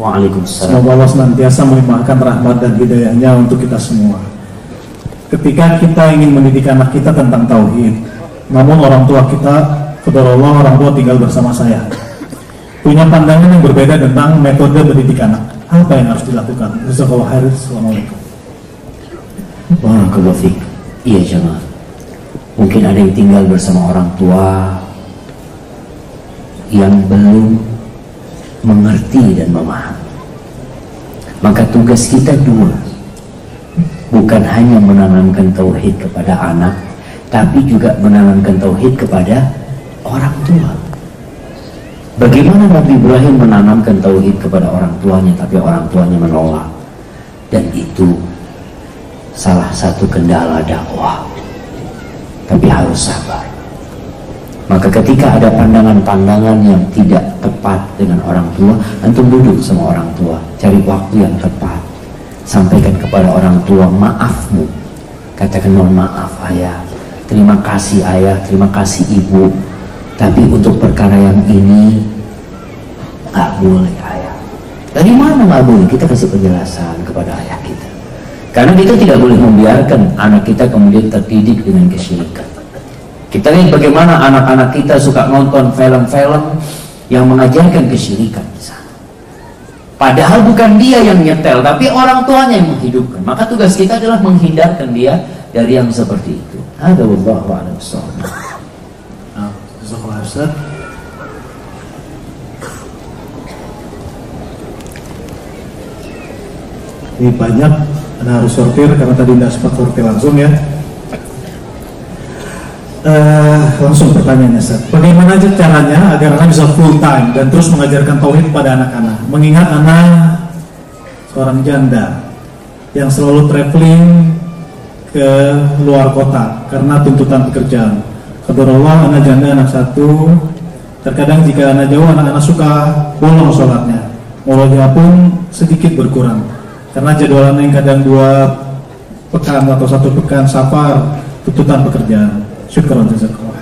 Waalaikumsalam. Semoga Allah senantiasa melimpahkan rahmat dan hidayahnya untuk kita semua. Ketika kita ingin mendidik anak kita tentang tauhid, namun orang tua kita, kepada Allah orang tua tinggal bersama saya, punya pandangan yang berbeda tentang metode mendidik anak. Apa yang harus dilakukan? Jazakallah khair. Assalamualaikum. Barakallahu. Iya jemaah. Mungkin ada yang tinggal bersama orang tua yang belum mengerti dan memahami. Maka tugas kita dua. Bukan hanya menanamkan tauhid kepada anak, tapi juga menanamkan tauhid kepada orang tua. Bagaimana Nabi Ibrahim menanamkan tauhid kepada orang tuanya, tapi orang tuanya menolak. Dan itu salah satu kendala dakwah. Tapi harus sabar. Maka ketika ada pandangan-pandangan yang tidak tepat dengan orang tua, antum duduk sama orang tua, cari waktu yang tepat. Sampaikan kepada orang tua maafmu. Katakan mohon maaf ayah. Terima kasih ayah, terima kasih ibu. Tapi untuk perkara yang ini nggak boleh ayah. Dari mana nggak boleh? Kita kasih penjelasan kepada ayah kita. Karena kita tidak boleh membiarkan anak kita kemudian terdidik dengan kesyirikan. Kita lihat bagaimana anak-anak kita suka nonton film-film yang mengajarkan kesyirikan. Padahal bukan dia yang nyetel, tapi orang tuanya yang menghidupkan. Maka tugas kita adalah menghindarkan dia dari yang seperti itu. Ada wallahu a'lam Ustaz. Ini banyak, Anda harus sortir karena tadi tidak sempat sortir langsung ya. Eh, langsung pertanyaannya Ustaz. Bagaimana aja caranya agar anak bisa full time dan terus mengajarkan tauhid kepada anak-anak? Mengingat anak seorang janda yang selalu traveling ke luar kota karena tuntutan pekerjaan. Kebetulan anak janda anak satu. Terkadang jika anak jauh anak-anak suka bolong sholatnya. Mulanya pun sedikit berkurang karena jadwalannya yang kadang dua pekan atau satu pekan safar tuntutan pekerjaan. Syukur jazakallah.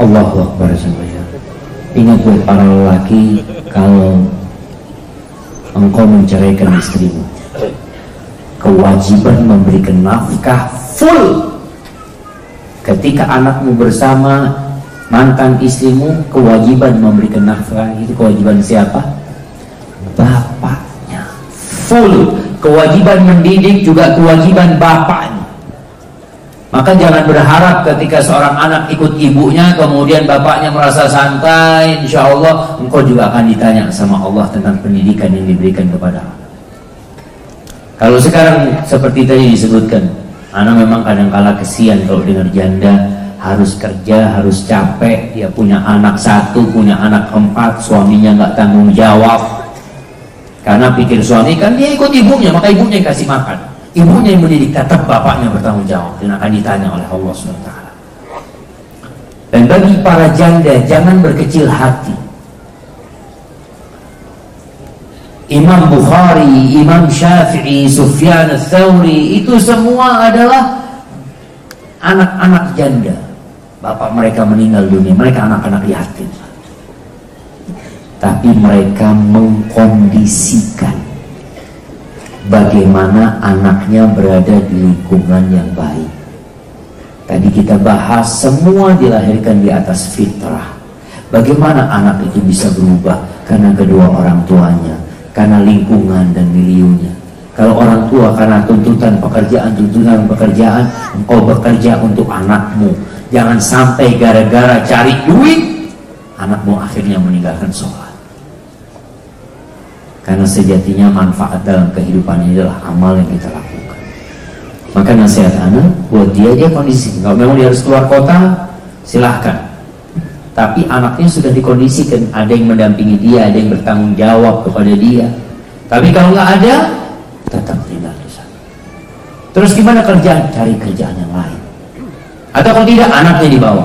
Allahu Akbar semuanya. Ingat buat para lelaki kalau engkau menceraikan istrimu, kewajiban memberikan nafkah full. Ketika anakmu bersama mantan istrimu, kewajiban memberikan nafkah itu kewajiban siapa? Bapaknya. Full. Kewajiban mendidik juga kewajiban bapaknya. Maka jangan berharap ketika seorang anak ikut ibunya kemudian bapaknya merasa santai, insya Allah engkau juga akan ditanya sama Allah tentang pendidikan yang diberikan kepada. Kalau sekarang seperti tadi disebutkan, anak memang kadang-kala kesian kalau dengar janda harus kerja, harus capek, dia punya anak satu, punya anak empat, suaminya nggak tanggung jawab. Karena pikir suami kan dia ikut ibunya, maka ibunya yang kasih makan. Ibunya yang mendidik, tetap bapaknya bertanggung jawab dan akan ditanya oleh Allah SWT. Dan bagi para janda, jangan berkecil hati. Imam Bukhari, Imam Syafi'i, Sufyan Thawri itu semua adalah anak-anak janda. Bapak mereka meninggal dunia, mereka anak-anak yatim. tapi mereka mengkondisikan bagaimana anaknya berada di lingkungan yang baik. Tadi kita bahas semua dilahirkan di atas fitrah. Bagaimana anak itu bisa berubah karena kedua orang tuanya, karena lingkungan dan miliunya. Kalau orang tua karena tuntutan pekerjaan, tuntutan pekerjaan, engkau bekerja untuk anakmu. Jangan sampai gara-gara cari duit, anakmu akhirnya meninggalkan sholat. Karena sejatinya manfaat dalam kehidupan ini adalah amal yang kita lakukan. Maka nasihat anak buat dia dia kondisi. Kalau memang dia harus keluar kota, silahkan. Tapi anaknya sudah dikondisikan, ada yang mendampingi dia, ada yang bertanggung jawab kepada dia. Tapi kalau nggak ada, tetap tinggal di sana. Terus gimana kerjaan? Cari kerjaan yang lain. Atau kalau tidak, anaknya dibawa.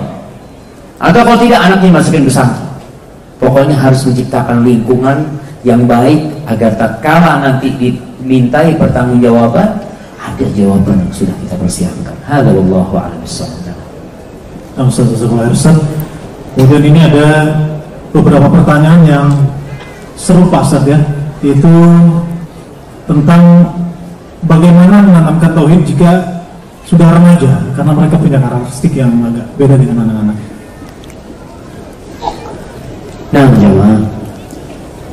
Atau kalau tidak, anaknya masukin ke sana. Pokoknya harus menciptakan lingkungan yang baik agar tak kalah nanti dimintai pertanggungjawaban ada jawaban yang sudah kita persiapkan. Hadza wallahu a'lam Kemudian ini ada beberapa pertanyaan yang seru Ustaz ya, yaitu tentang bagaimana menanamkan tauhid jika sudah remaja karena mereka punya karakteristik yang agak beda dengan anak-anak. Nah, jemaah,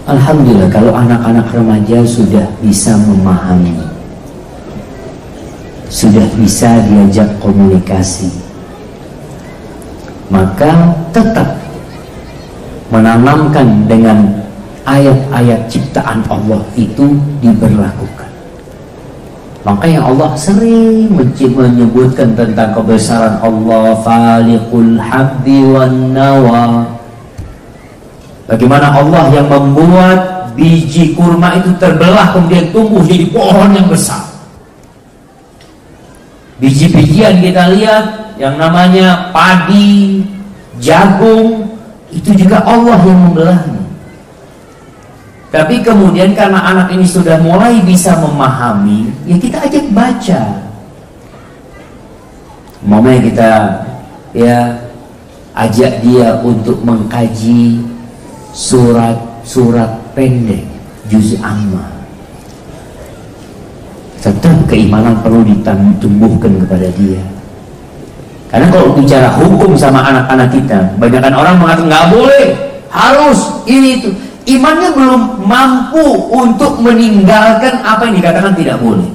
Alhamdulillah kalau anak-anak remaja sudah bisa memahami Sudah bisa diajak komunikasi Maka tetap menanamkan dengan ayat-ayat ciptaan Allah itu diberlakukan Makanya Allah sering menyebutkan tentang kebesaran Allah Faliqul habbi wan nawa Bagaimana Allah yang membuat biji kurma itu terbelah kemudian tumbuh jadi pohon yang besar. Biji-bijian kita lihat yang namanya padi, jagung, itu juga Allah yang membelahnya. Tapi kemudian karena anak ini sudah mulai bisa memahami, ya kita ajak baca. Mamanya kita ya ajak dia untuk mengkaji surat-surat pendek juz amma tetap keimanan perlu ditumbuhkan kepada dia karena kalau bicara hukum sama anak-anak kita banyakkan orang mengatakan nggak boleh. Harus ini itu. Imannya belum mampu untuk meninggalkan apa yang dikatakan tidak boleh.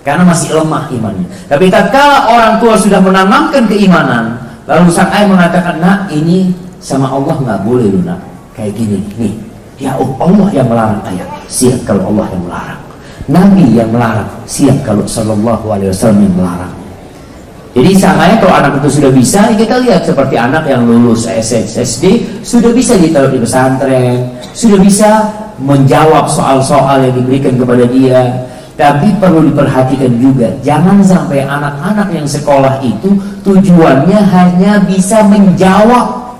Karena masih lemah imannya. Tapi tatkala orang tua sudah menanamkan keimanan lalu sang ayah mengatakan nak ini sama Allah nggak boleh lu nak. Kayak gini. Nih ya Allah yang melarang ayat. Siap kalau Allah yang melarang. Nabi yang melarang. Siap kalau Shallallahu Alaihi Wasallam yang melarang jadi samanya kalau anak itu sudah bisa kita lihat seperti anak yang lulus SSD sudah bisa ditaruh di pesantren sudah bisa menjawab soal-soal yang diberikan kepada dia. Tapi perlu diperhatikan juga jangan sampai anak-anak yang sekolah itu tujuannya hanya bisa menjawab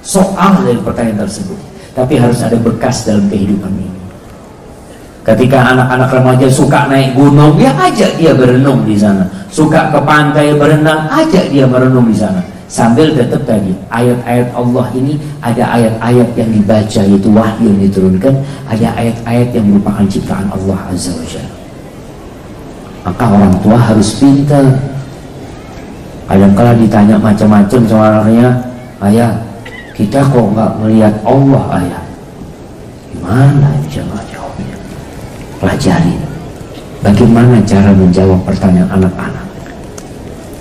soal dari pertanyaan tersebut. Tapi harus ada bekas dalam kehidupan ini ketika anak-anak remaja suka naik gunung ya ajak dia berenung di sana. Suka ke pantai berenang ajak dia merenung di sana. Sambil tetap tadi ayat-ayat Allah ini ada ayat-ayat yang dibaca yaitu wahyu yang diturunkan ada ayat-ayat yang merupakan ciptaan Allah Azza wa Jalla. Maka orang tua harus pintar. Kadang-kala ditanya macam-macam anaknya ayah kita kok nggak melihat Allah ayah? Gimana jawabnya pelajari bagaimana cara menjawab pertanyaan anak-anak.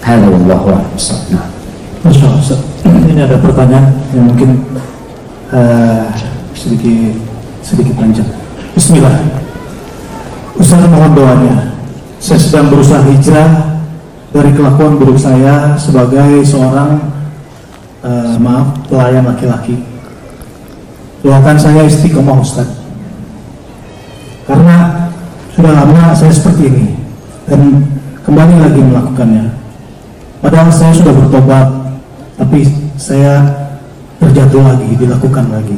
Halo Allah nah. Masya Allah ini ada pertanyaan yang mungkin uh, sedikit sedikit panjang. Bismillah. Ustaz mohon doanya. Saya sedang berusaha hijrah dari kelakuan buruk saya sebagai seorang uh, maaf pelayan laki-laki. Doakan saya istiqomah Ustaz karena sudah lama saya seperti ini dan kembali lagi melakukannya. Padahal saya sudah bertobat tapi saya terjatuh lagi dilakukan lagi.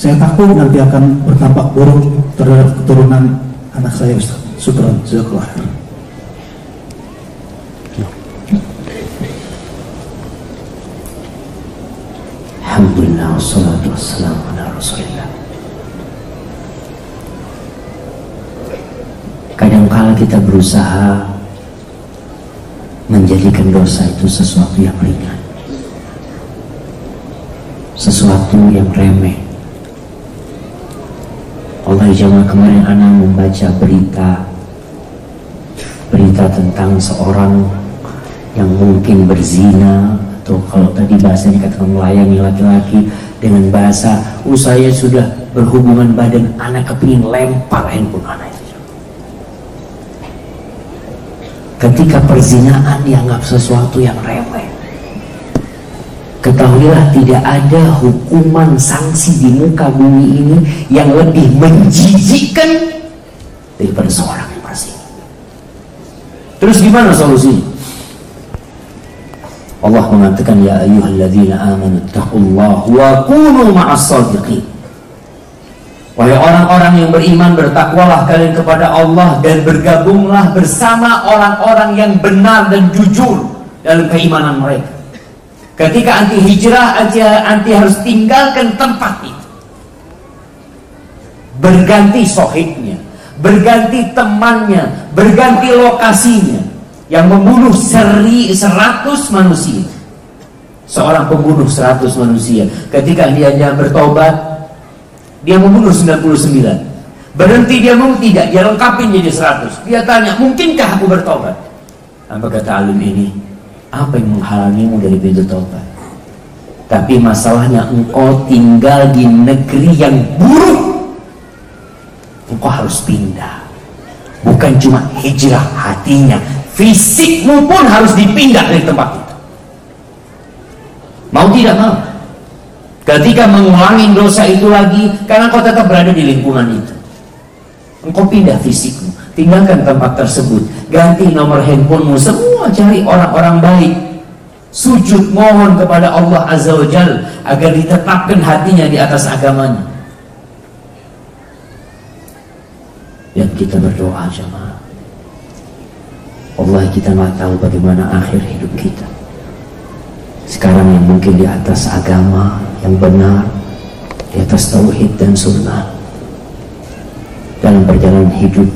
Saya takut nanti akan bertampak buruk terhadap keturunan anak saya Ustaz Syukran, jazakallah Alhamdulillah wassalatu wassalamu ala rasulillah Kadangkala kita berusaha menjadikan dosa itu sesuatu yang ringan sesuatu yang remeh. Allah jamaah kemarin anak membaca berita berita tentang seorang yang mungkin berzina atau kalau tadi bahasanya katakan melayani laki-laki dengan bahasa usaya sudah berhubungan badan anak kepingin lempar handphone anak itu ketika perzinaan dianggap sesuatu yang remeh ketahuilah tidak ada hukuman sanksi di muka bumi ini yang lebih menjijikkan daripada seorang yang berzina. Terus gimana solusinya Allah mengatakan ya ayyuhalladzina amanu taqullaha wa kunu ma'as sadiqin Wahai orang-orang yang beriman bertakwalah kalian kepada Allah dan bergabunglah bersama orang-orang yang benar dan jujur dalam keimanan mereka. Ketika anti hijrah, anti, anti harus tinggalkan tempat itu. Berganti sohibnya, berganti temannya, berganti lokasinya. Yang membunuh seri seratus manusia. Seorang pembunuh seratus manusia. Ketika dia bertobat, dia membunuh 99 berhenti dia mau tidak dia lengkapin jadi 100 dia tanya mungkinkah aku bertobat? Apa kata alim ini? Apa yang menghalangimu dari pintu tobat tapi masalahnya engkau tinggal di negeri yang buruk. Engkau harus pindah. Bukan cuma hijrah hatinya fisikmu pun harus dipindah dari tempat itu. Mau tidak mau Ketika mengulangi dosa itu lagi, karena kau tetap berada di lingkungan itu. Engkau pindah fisikmu, tinggalkan tempat tersebut, ganti nomor handphonemu, semua cari orang-orang baik. Sujud mohon kepada Allah Azza wa Jal agar ditetapkan hatinya di atas agamanya. Dan kita berdoa jemaah. Allah kita nggak tahu bagaimana akhir hidup kita. Sekarang yang mungkin di atas agama yang benar, di atas tauhid dan sunnah. Dalam perjalanan hidup,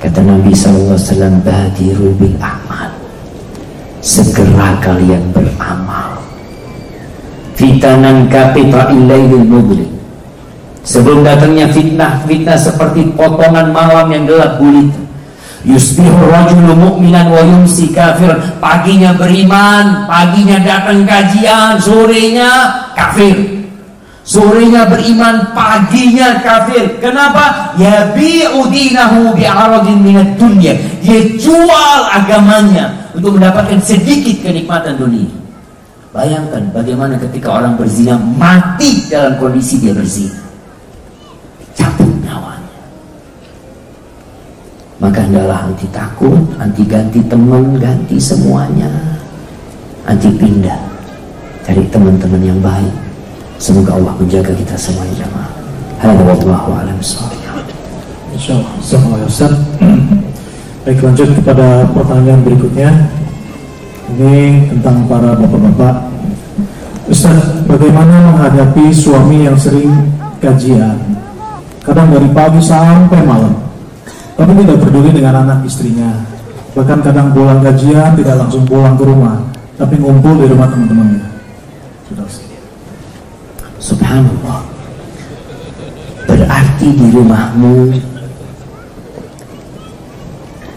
kata Nabi SAW, Badiru bil amal. Segera kalian beramal. Fitanan kapita illailil mublim. Sebelum datangnya fitnah, fitnah seperti potongan malam yang gelap gulita Yusbihu rajulu mu'minan wa yumsi kafir. Paginya beriman, paginya datang kajian, sorenya kafir. Sorenya beriman, paginya kafir. Kenapa? Ya bi'udinahu bi'aradin minat dunia. Dia jual agamanya untuk mendapatkan sedikit kenikmatan dunia. Bayangkan bagaimana ketika orang berzina mati dalam kondisi dia berzina. Maka hendaklah anti takut, anti ganti teman, ganti semuanya, anti pindah, cari teman-teman yang baik. Semoga Allah menjaga kita semuanya jamaah. Hada wallahu a'lam. Assalamualaikum Ustaz. Baik lanjut kepada pertanyaan berikutnya. Ini tentang para bapak-bapak. Ustaz, bagaimana menghadapi suami yang sering kajian? Kadang dari pagi sampai malam tapi tidak peduli dengan anak istrinya. Bahkan kadang pulang gajian tidak langsung pulang ke rumah, tapi ngumpul di rumah teman-temannya. Sudah Subhanallah. Berarti di rumahmu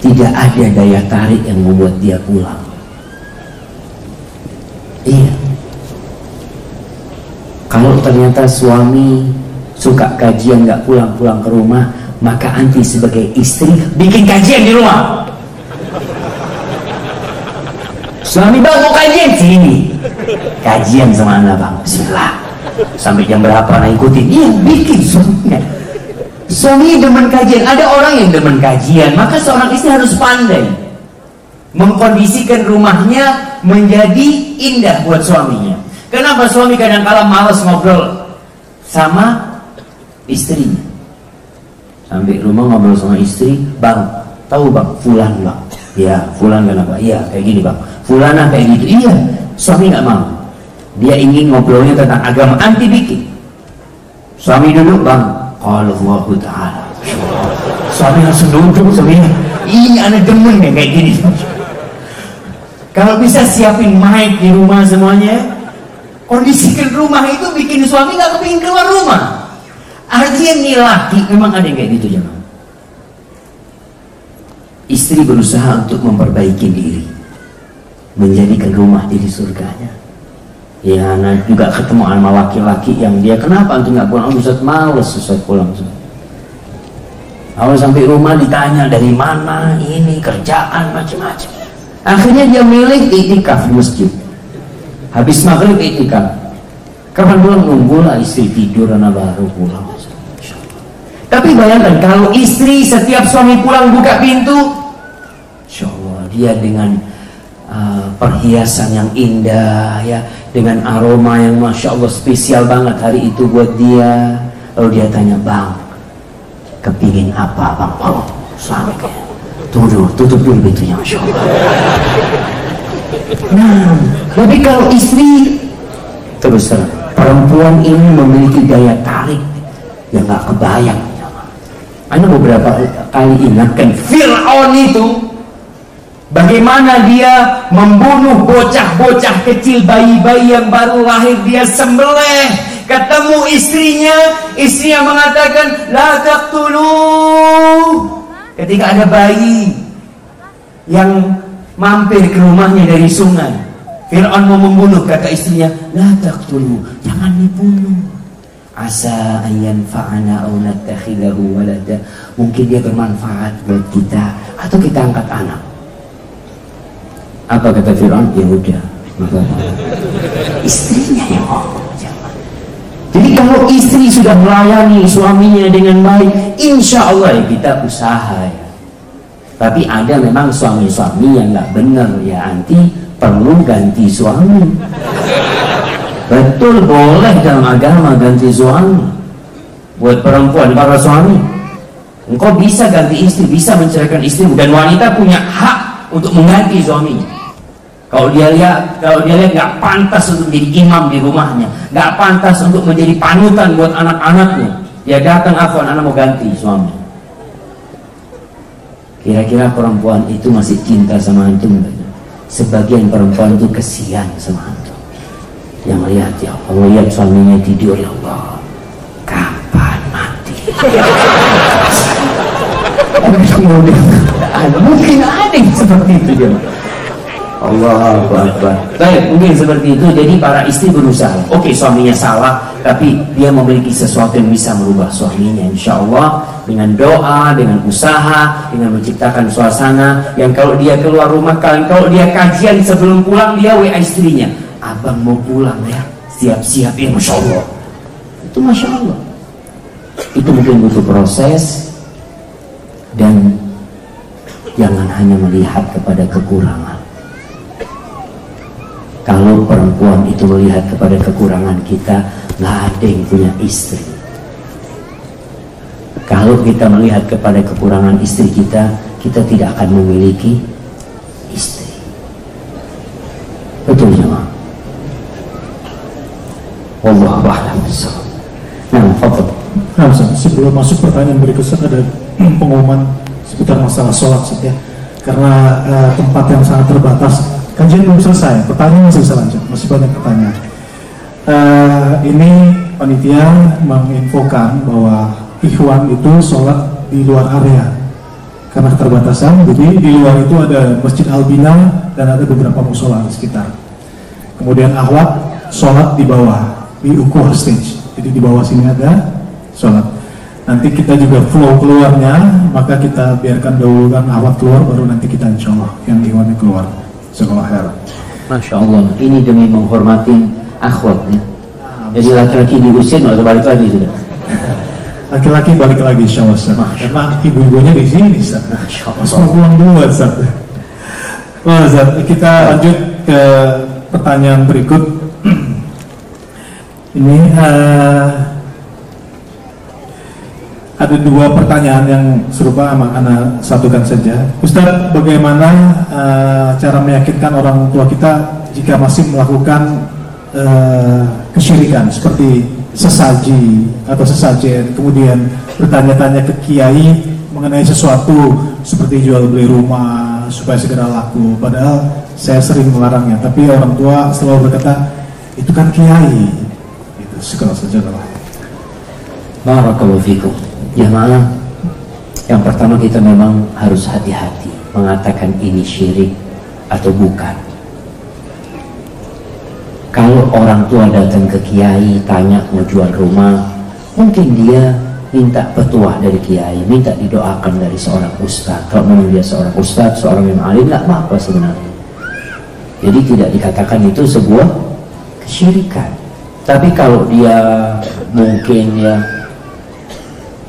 tidak ada daya tarik yang membuat dia pulang. Iya. Kalau ternyata suami suka kajian nggak pulang-pulang ke rumah, maka anti sebagai istri bikin kajian di rumah. Suami bang mau kajian? Sini. Kajian sama anda bang. Bismillah. Sampai jam berapa nah ikutin? Iya bikin suaminya. Suami demen kajian. Ada orang yang demen kajian. Maka seorang istri harus pandai mengkondisikan rumahnya menjadi indah buat suaminya. Kenapa? Suami kadang-kala males ngobrol sama istrinya sampai rumah ngobrol sama istri bang tahu bang fulan bang. Ya fulan kenapa iya kayak gini bang. Fulana kayak gitu. Iya suami nggak mau. Dia ingin ngobrolnya tentang agama anti bikin. Suami duduk bang. Kalau Allah Ta'ala. Suami langsung duduk suami. Ini anak demen ya kayak gini. Kalau bisa siapin mic di rumah semuanya kondisikan rumah itu bikin suami nggak kepingin keluar rumah artinya nih laki memang ada yang kayak gitu jangan istri berusaha untuk memperbaiki diri. Menjadikan rumah diri surganya. Ya anak juga ketemu sama laki-laki yang dia kenapa antum nggak pulang? Ustaz males Ustaz pulang Awal sampai rumah ditanya dari mana ini? Kerjaan macam-macam. Akhirnya dia milih itikaf di masjid. Habis maghrib itikaf. Kapan pulang? Nunggu lah istri tidur anak baru pulang tapi bayangkan kalau istri setiap suami pulang buka pintu Insya dia dengan uh, perhiasan yang indah ya dengan aroma yang masya Allah spesial banget hari itu buat dia. Lalu dia tanya bang kepingin apa bang? Oh suami tuduh tutup dulu pintunya masya Allah nah tapi kalau istri terus terang perempuan ini memiliki daya tarik yang gak kebayang Anda beberapa kali ingatkan Fir'aun itu Bagaimana dia membunuh bocah-bocah kecil bayi-bayi yang baru lahir dia sembelih. Ketemu istrinya istrinya mengatakan la taqtulu. Ketika ada bayi yang mampir ke rumahnya dari sungai Fir'aun mau membunuh kata istrinya la taqtulu jangan dibunuh asa ayan fa'ana au natakhidahu walada mungkin dia bermanfaat buat kita atau kita angkat anak apa kata Fir'aun? Ya udah. Istrinya yang ngomong. Jadi kalau istri sudah melayani suaminya dengan baik, insya Allah ya kita usaha ya. Tapi ada memang suami-suami yang nggak benar ya anti perlu ganti suami. Betul boleh dalam agama ganti suami. Buat perempuan para suami, engkau bisa ganti istri, bisa menceraikan istri dan wanita punya hak untuk mengganti suaminya. Kalau dia lihat, kalau dia lihat nggak pantas untuk menjadi imam di rumahnya, nggak pantas untuk menjadi panutan buat anak-anaknya, dia datang afwan anak mau ganti suami. Kira-kira perempuan itu masih cinta sama antum Sebagian perempuan itu kesian sama antum. Yang lihat ya Allah lihat suaminya tidur ya Allah, kapan mati? Mungkin ada seperti itu dia. Allah Akbar. Baik, mungkin seperti itu. Jadi para istri berusaha. Oke, suaminya salah, tapi dia memiliki sesuatu yang bisa merubah suaminya. Insya Allah dengan doa, dengan usaha, dengan menciptakan suasana yang kalau dia keluar rumah, kalau dia kajian sebelum pulang dia wa istrinya, abang mau pulang ya, siap-siap ya, masya Allah. Itu masya Allah. Itu mungkin butuh proses dan jangan hanya melihat kepada kekurangan. Kalau perempuan itu melihat kepada kekurangan kita nggak ada yang punya istri. Kalau kita melihat kepada kekurangan istri kita kita tidak akan memiliki istri. Betul jemaah Allah a'lam Nah, Fadl. Nah, sebelum masuk pertanyaan berikutnya ada pengumuman seputar masalah sholat ya. Karena uh, tempat yang sangat terbatas kajian belum selesai, pertanyaan masih bisa lanjut, masih banyak pertanyaan. Uh, ini panitia menginfokan bahwa ikhwan itu sholat di luar area karena keterbatasan. Jadi di luar itu ada Masjid Albina dan ada beberapa musola di sekitar. Kemudian ahwat sholat di bawah di ukuh stage. Jadi di bawah sini ada sholat. Nanti kita juga flow keluarnya, maka kita biarkan dahulu kan ahwat keluar, baru nanti kita insya Allah yang ikhwannya keluar. Sekolah khair. Masya Allah, ini demi menghormati akhwat ya. Jadi laki-laki diusir nggak balik lagi sudah. Laki-laki balik lagi insya Allah. Karena ibu-ibunya di sini Ustaz. Masuk pulang dulu Ustaz. Ustaz, kita lanjut ke pertanyaan berikut. Ini uh, ada dua pertanyaan yang serupa sama anak satukan saja. Ustaz, bagaimana uh, cara meyakinkan orang tua kita jika masih melakukan eh, kesyirikan seperti sesaji atau sesajen, kemudian bertanya-tanya ke kiai mengenai sesuatu seperti jual beli rumah supaya segera laku. Padahal saya sering melarangnya, tapi orang tua selalu berkata itu kan kiai. Itu segala saja lah. Barakallahu fikum. Jamaah, yang pertama kita memang harus hati-hati mengatakan ini syirik atau bukan. Kalau orang tua datang ke kiai tanya mau jual rumah, mungkin dia minta petuah dari kiai, minta didoakan dari seorang ustadz. Kalau memang dia seorang ustadz, seorang yang alim, nggak apa-apa sebenarnya. Jadi tidak dikatakan itu sebuah kesyirikan. Tapi kalau dia mungkin ya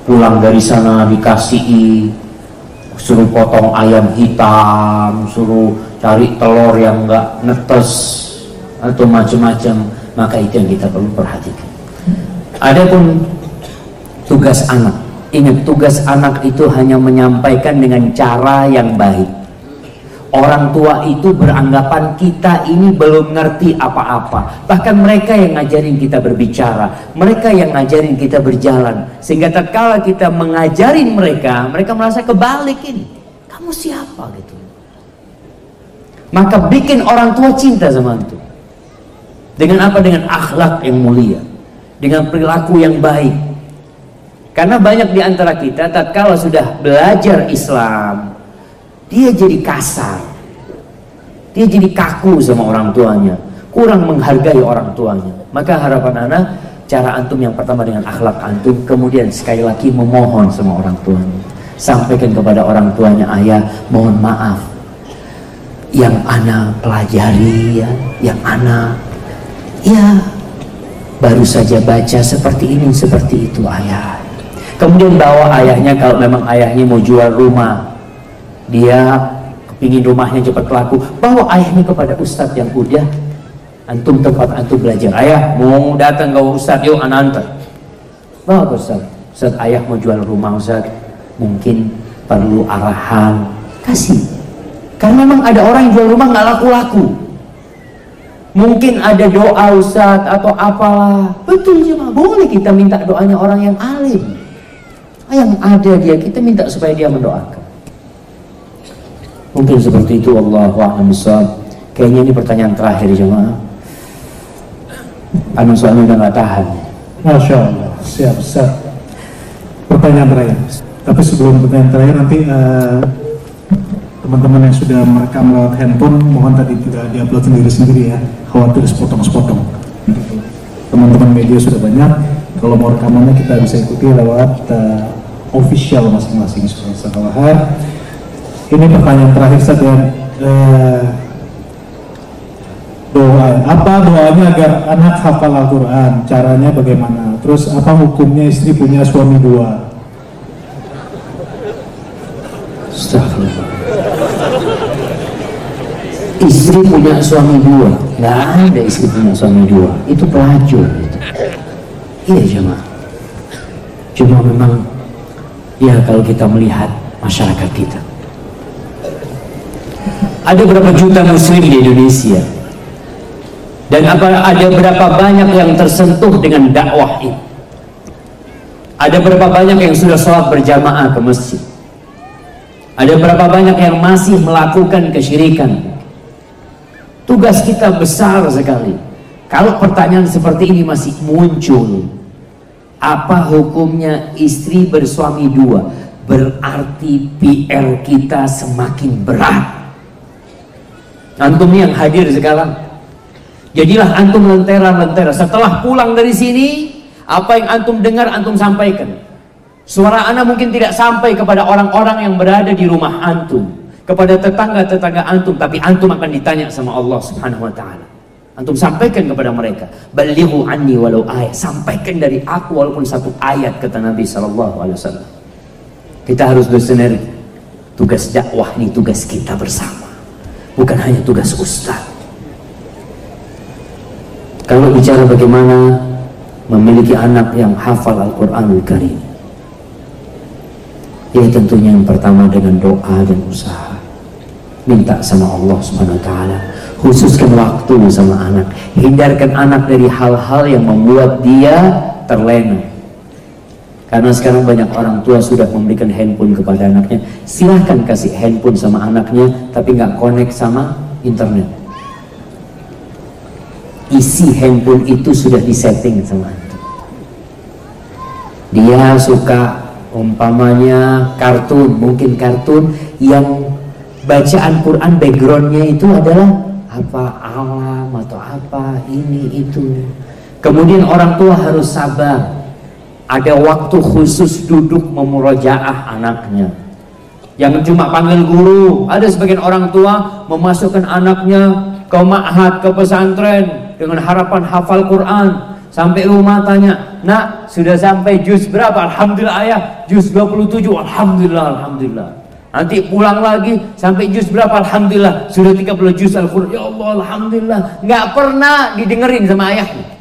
pulang dari sana dikasih suruh potong ayam hitam, suruh cari telur yang nggak netes atau macam-macam, maka itu yang kita perlu perhatikan. Adapun tugas anak, ingat tugas anak itu hanya menyampaikan dengan cara yang baik. Orang tua itu beranggapan kita ini belum ngerti apa-apa. Bahkan mereka yang ngajarin kita berbicara, mereka yang ngajarin kita berjalan. Sehingga tatkala kita mengajarin mereka, mereka merasa kebalik ini. Kamu siapa gitu. Maka bikin orang tua cinta sama itu. Dengan apa? Dengan akhlak yang mulia. Dengan perilaku yang baik. Karena banyak di antara kita tatkala sudah belajar Islam, dia jadi kasar. Dia jadi kaku sama orang tuanya, kurang menghargai orang tuanya. Maka harapan anak cara antum yang pertama dengan akhlak antum, kemudian sekali lagi memohon sama orang tuanya. Sampaikan kepada orang tuanya, ayah mohon maaf. Yang anak pelajari ya, yang anak ya baru saja baca seperti ini, seperti itu ayah. Kemudian bawa ayahnya kalau memang ayahnya mau jual rumah, dia kepingin rumahnya cepat laku bawa ayahnya kepada ustadz yang udah antum tempat antum belajar. Ayah mau datang ke ustadz? Yuk anak antar. Bawa ke ustadz. Ustadz ayah mau jual rumah ustadz. Mungkin perlu arahan. Kasih. Karena memang ada orang yang jual rumah nggak laku-laku. Mungkin ada doa ustadz atau apalah. Betul cuma boleh kita minta doanya orang yang alim. Yang ada dia kita minta supaya dia mendoakan Mungkin seperti itu Allah a'lam Kayaknya ini pertanyaan terakhir jemaah. Anu soalnya udah nggak tahan. Masya Allah, siap, siap. Pertanyaan terakhir. Tapi sebelum pertanyaan terakhir nanti teman teman-teman yang sudah merekam lewat handphone mohon tadi tidak diupload sendiri-sendiri ya. Khawatir sepotong-sepotong. Teman-teman media sudah banyak. Kalau mau rekamannya kita bisa ikuti lewat uh, official masing-masing. Salah ini pertanyaan terakhir saja eh, doa. Apa doanya agar anak hafal Al-Quran? Caranya bagaimana? Terus apa hukumnya istri punya suami dua? Istri punya suami dua? Nggak ada istri punya suami dua. Itu pelacur. Gitu. iya cuma cuma memang ya kalau kita melihat masyarakat kita ada berapa juta muslim di Indonesia? Dan apa ada berapa banyak yang tersentuh dengan dakwah ini? Ada berapa banyak yang sudah sholat berjamaah ke masjid? Ada berapa banyak yang masih melakukan kesyirikan? Tugas kita besar sekali. Kalau pertanyaan seperti ini masih muncul apa hukumnya istri bersuami dua? Berarti PR kita semakin berat Antum yang hadir sekarang. Jadilah antum lentera-lentera. Setelah pulang dari sini, apa yang antum dengar antum sampaikan. Suara anak mungkin tidak sampai kepada orang-orang yang berada di rumah antum, kepada tetangga-tetangga antum, tapi antum akan ditanya sama Allah Subhanahu wa taala. Antum sampaikan kepada mereka, "Balighu anni walau ayat." Sampaikan dari aku walaupun satu ayat kata Nabi sallallahu alaihi wasallam. Kita harus bersinergi. Tugas dakwah ini tugas kita bersama bukan hanya tugas ustaz. Kalau bicara bagaimana memiliki anak yang hafal Al-Quranul Karim ya tentunya yang pertama dengan doa dan usaha. Minta sama Allah subhanahu ta'ala khususkan waktu sama anak. Hindarkan anak dari hal-hal yang membuat dia terlena karena sekarang banyak orang tua sudah memberikan handphone kepada anaknya. Silahkan kasih handphone sama anaknya tapi nggak connect sama internet. Isi handphone itu sudah disetting sama antum dia suka umpamanya kartun mungkin kartun yang bacaan Quran backgroundnya itu adalah apa alam atau apa ini itu. Kemudian orang tua harus sabar ada waktu khusus duduk memurojaah anaknya yang cuma panggil guru ada sebagian orang tua memasukkan anaknya ke ma'had ke pesantren dengan harapan hafal Quran sampai rumah tanya nak sudah sampai juz berapa Alhamdulillah ayah juz 27 Alhamdulillah Alhamdulillah Nanti pulang lagi sampai juz berapa? Alhamdulillah sudah 30 juz Al-Quran. Ya Allah, Alhamdulillah. Nggak pernah didengerin sama ayahnya.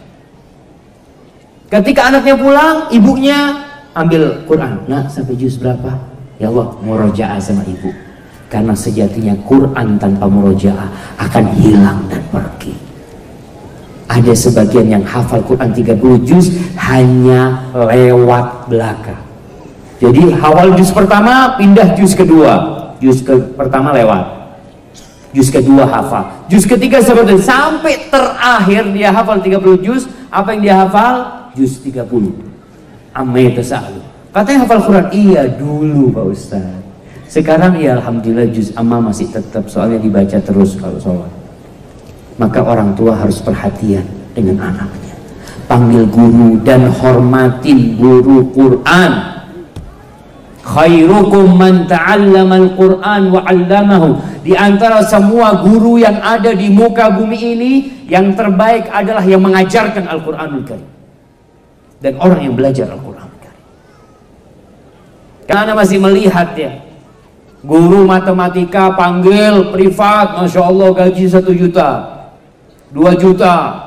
Ketika anaknya pulang, ibunya ambil Quran. Nah, sampai juz berapa? Ya Allah, murojaah sama ibu. Karena sejatinya Quran tanpa murojaah akan hilang dan pergi. Ada sebagian yang hafal Quran 30 juz hanya lewat belakang. Jadi awal juz pertama pindah juz kedua, juz ke pertama lewat, juz kedua hafal, juz ketiga seperti sampai terakhir dia hafal 30 juz, apa yang dia hafal? Juz 30. Amai tasalu. Katanya hafal Quran, iya dulu Pak Ustaz. Sekarang ya Alhamdulillah juz amma masih tetap soalnya dibaca terus kalau sholat. Maka orang tua harus perhatian dengan anaknya. Panggil guru dan hormatin guru Quran khairukum man ta'allama al-Quran wa 'allamahu di antara semua guru yang ada di muka bumi ini yang terbaik adalah yang mengajarkan Al-Qur'anul Karim dan orang yang belajar Al-Qur'anul Karim karena masih melihat ya guru matematika panggil privat Masya Allah gaji satu juta. Dua juta.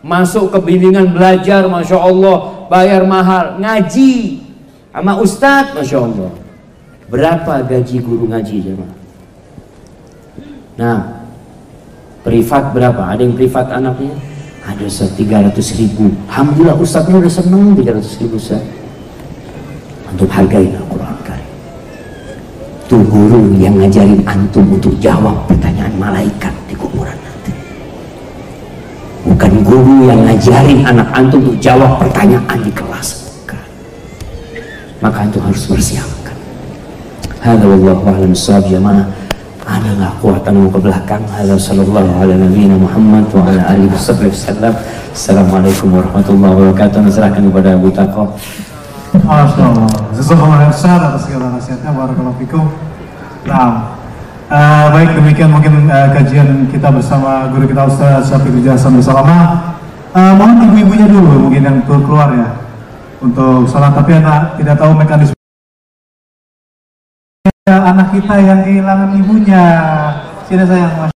Masuk ke bimbingan belajar Masya Allah bayar mahal. Ngaji. Sama ustadz Masya Allah. Berapa gaji guru ngaji jemaah? Nah privat berapa? Ada yang privat anaknya ada tiga ratus ribu. Alhamdulillah ustadznya udah seneng tiga ratus ribu ustadz untuk hargai Al-Quran Karim. Itu guru yang ngajarin antum untuk jawab pertanyaan malaikat di kuburan nanti. Bukan guru yang ngajarin anak antum untuk jawab pertanyaan di kelas. Maka itu harus bersiapkan. Hada wallahu a'lam jamaah ana nggak kuat mau ke belakang? Hada sallallahu ala nabiyina Muhammad wa ala alihi wasallam assalamualaikum warahmatullahi wabarakatuh. Serahkan kepada Abu Tako Masya khairan. Atas segala nasihatnya. Barakallahu fikum. Nah uh, Baik demikian mungkin uh, kajian kita bersama guru kita Ustaz Syafiq Jasan bersama. Uh, Mohon ibu-ibunya dulu mungkin yang keluar ya untuk sholat. Tapi anak tidak tahu mekanisme anak kita yang kehilangan ibunya. Sini sayang